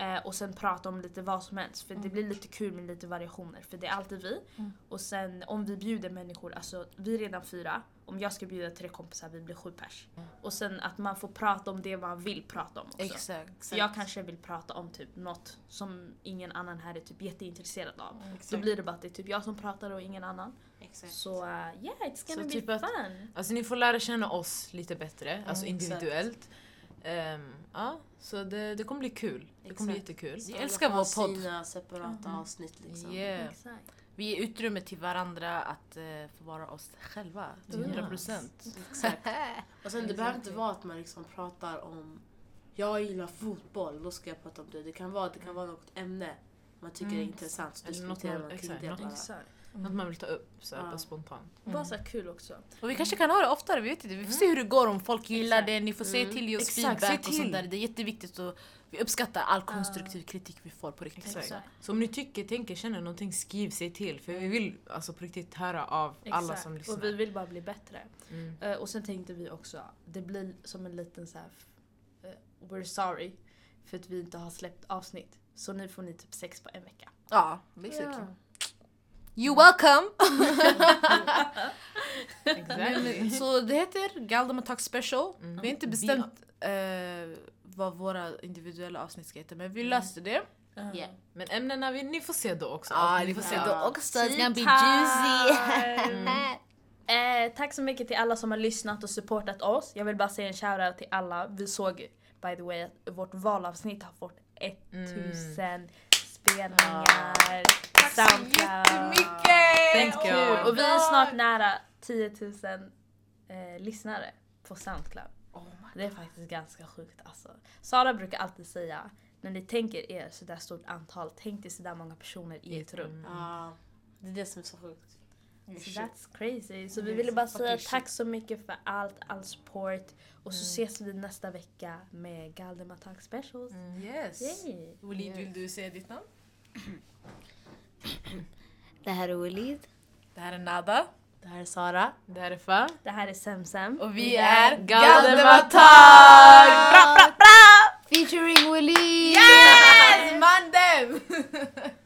[SPEAKER 3] eh, och sen prata om lite vad som helst. För det blir lite kul med lite variationer för det är alltid vi. Och sen om vi bjuder människor, alltså vi är redan fyra. Om jag ska bjuda tre kompisar, vi blir sju pers. Och sen att man får prata om det man vill prata om också.
[SPEAKER 5] Exakt.
[SPEAKER 3] Så jag kanske vill prata om typ något som ingen annan här är typ jätteintresserad av. Då
[SPEAKER 2] Exakt.
[SPEAKER 3] blir det bara att det är typ jag som pratar och ingen annan.
[SPEAKER 2] Exakt.
[SPEAKER 3] Så uh, yeah, it's gonna
[SPEAKER 4] Så
[SPEAKER 3] be
[SPEAKER 4] typ att-
[SPEAKER 3] fun.
[SPEAKER 4] Alltså ni får lära känna oss lite bättre, alltså
[SPEAKER 2] exakt.
[SPEAKER 4] individuellt. Ehm, ja, så det, det kommer bli kul. Det kommer bli
[SPEAKER 2] Exakt.
[SPEAKER 4] jättekul.
[SPEAKER 2] Alla
[SPEAKER 5] älskar vår
[SPEAKER 2] ha
[SPEAKER 5] podd.
[SPEAKER 2] sina separata avsnitt liksom.
[SPEAKER 5] Yeah.
[SPEAKER 3] Exakt.
[SPEAKER 5] Vi ger utrymme till varandra att uh, få vara oss själva. Till
[SPEAKER 4] Ja.
[SPEAKER 5] 100 procent.
[SPEAKER 2] Exakt. Och *laughs* sen det behöver inte vara att man liksom pratar om jag gillar fotboll, då ska jag prata om det. Det kan vara, det kan vara något ämne man tycker är
[SPEAKER 4] Mm.
[SPEAKER 2] intressant så
[SPEAKER 4] Eller något
[SPEAKER 2] diskuterar
[SPEAKER 4] man- exakt,
[SPEAKER 2] det
[SPEAKER 4] något-
[SPEAKER 2] bara.
[SPEAKER 3] Exakt.
[SPEAKER 4] Något man vill ta upp så här,
[SPEAKER 2] Ja.
[SPEAKER 4] bara spontant.
[SPEAKER 3] Bara så här kul också.
[SPEAKER 5] Och vi kanske kan ha det oftare, vi vet inte. Vi får se hur det går om folk gillar
[SPEAKER 3] Exakt.
[SPEAKER 5] det. Ni får säga
[SPEAKER 2] Mm.
[SPEAKER 5] till, ge oss
[SPEAKER 4] Exakt,
[SPEAKER 5] feedback och sånt där. Det är jätteviktigt och vi uppskattar all konstruktiv kritik vi får på riktigt.
[SPEAKER 4] Exakt. Så om ni tycker, tänker, känner någonting, skriv sig till. För vi vill alltså på riktigt höra av alla
[SPEAKER 3] Exakt.
[SPEAKER 4] som lyssnar.
[SPEAKER 3] Och vi vill bara bli bättre.
[SPEAKER 4] Mm.
[SPEAKER 3] Eh, och sen tänkte vi också, det blir som en liten så här. eh, we're sorry för att vi inte har släppt avsnitt. Så nu får ni typ sex på en vecka.
[SPEAKER 5] Ja, basically. You welcome! *laughs*
[SPEAKER 4] Exactly.
[SPEAKER 5] Så det heter Galdem Talk Special. Vi har inte bestämt eh, vad våra individuella avsnitt ska heta men vi löste det.
[SPEAKER 2] Yeah.
[SPEAKER 4] Men ämnena, vi, ni får se då också.
[SPEAKER 5] Ja,
[SPEAKER 4] Ni
[SPEAKER 5] får se då också. It's gonna be juicy. *laughs*
[SPEAKER 3] Eh, tack så mycket till alla som har lyssnat och supportat oss. Jag vill bara säga en shoutout till alla. Vi såg by the way att vårt valavsnitt har fått 1000 spelningar.
[SPEAKER 5] Tack så jättemycket!
[SPEAKER 4] Thank you.
[SPEAKER 3] Och vi är snart nära 10 000 eh, lyssnare på Soundcloud. Det är faktiskt ganska sjukt alltså. Sara brukar alltid säga, när ni tänker er sådär stort antal, tänk dig sådär många personer i ett rum.
[SPEAKER 2] Ja, det är det som är så sjukt.
[SPEAKER 3] Så that's crazy. Så vi ville bara säga tack så mycket för allt, all support. Och så ses vi nästa vecka med Galdem Attack Specials.
[SPEAKER 5] Yes.
[SPEAKER 3] Yay!
[SPEAKER 5] Walid, vill du säga ditt namn?
[SPEAKER 1] Det här är Walid.
[SPEAKER 5] Det här är Nada.
[SPEAKER 2] Det här är Sara.
[SPEAKER 4] Det här är Fa.
[SPEAKER 3] Det här är Semsem.
[SPEAKER 5] Och vi är
[SPEAKER 4] Galdem
[SPEAKER 5] Attack!
[SPEAKER 1] Featuring Walid!
[SPEAKER 5] Yes! Man dem! *laughs*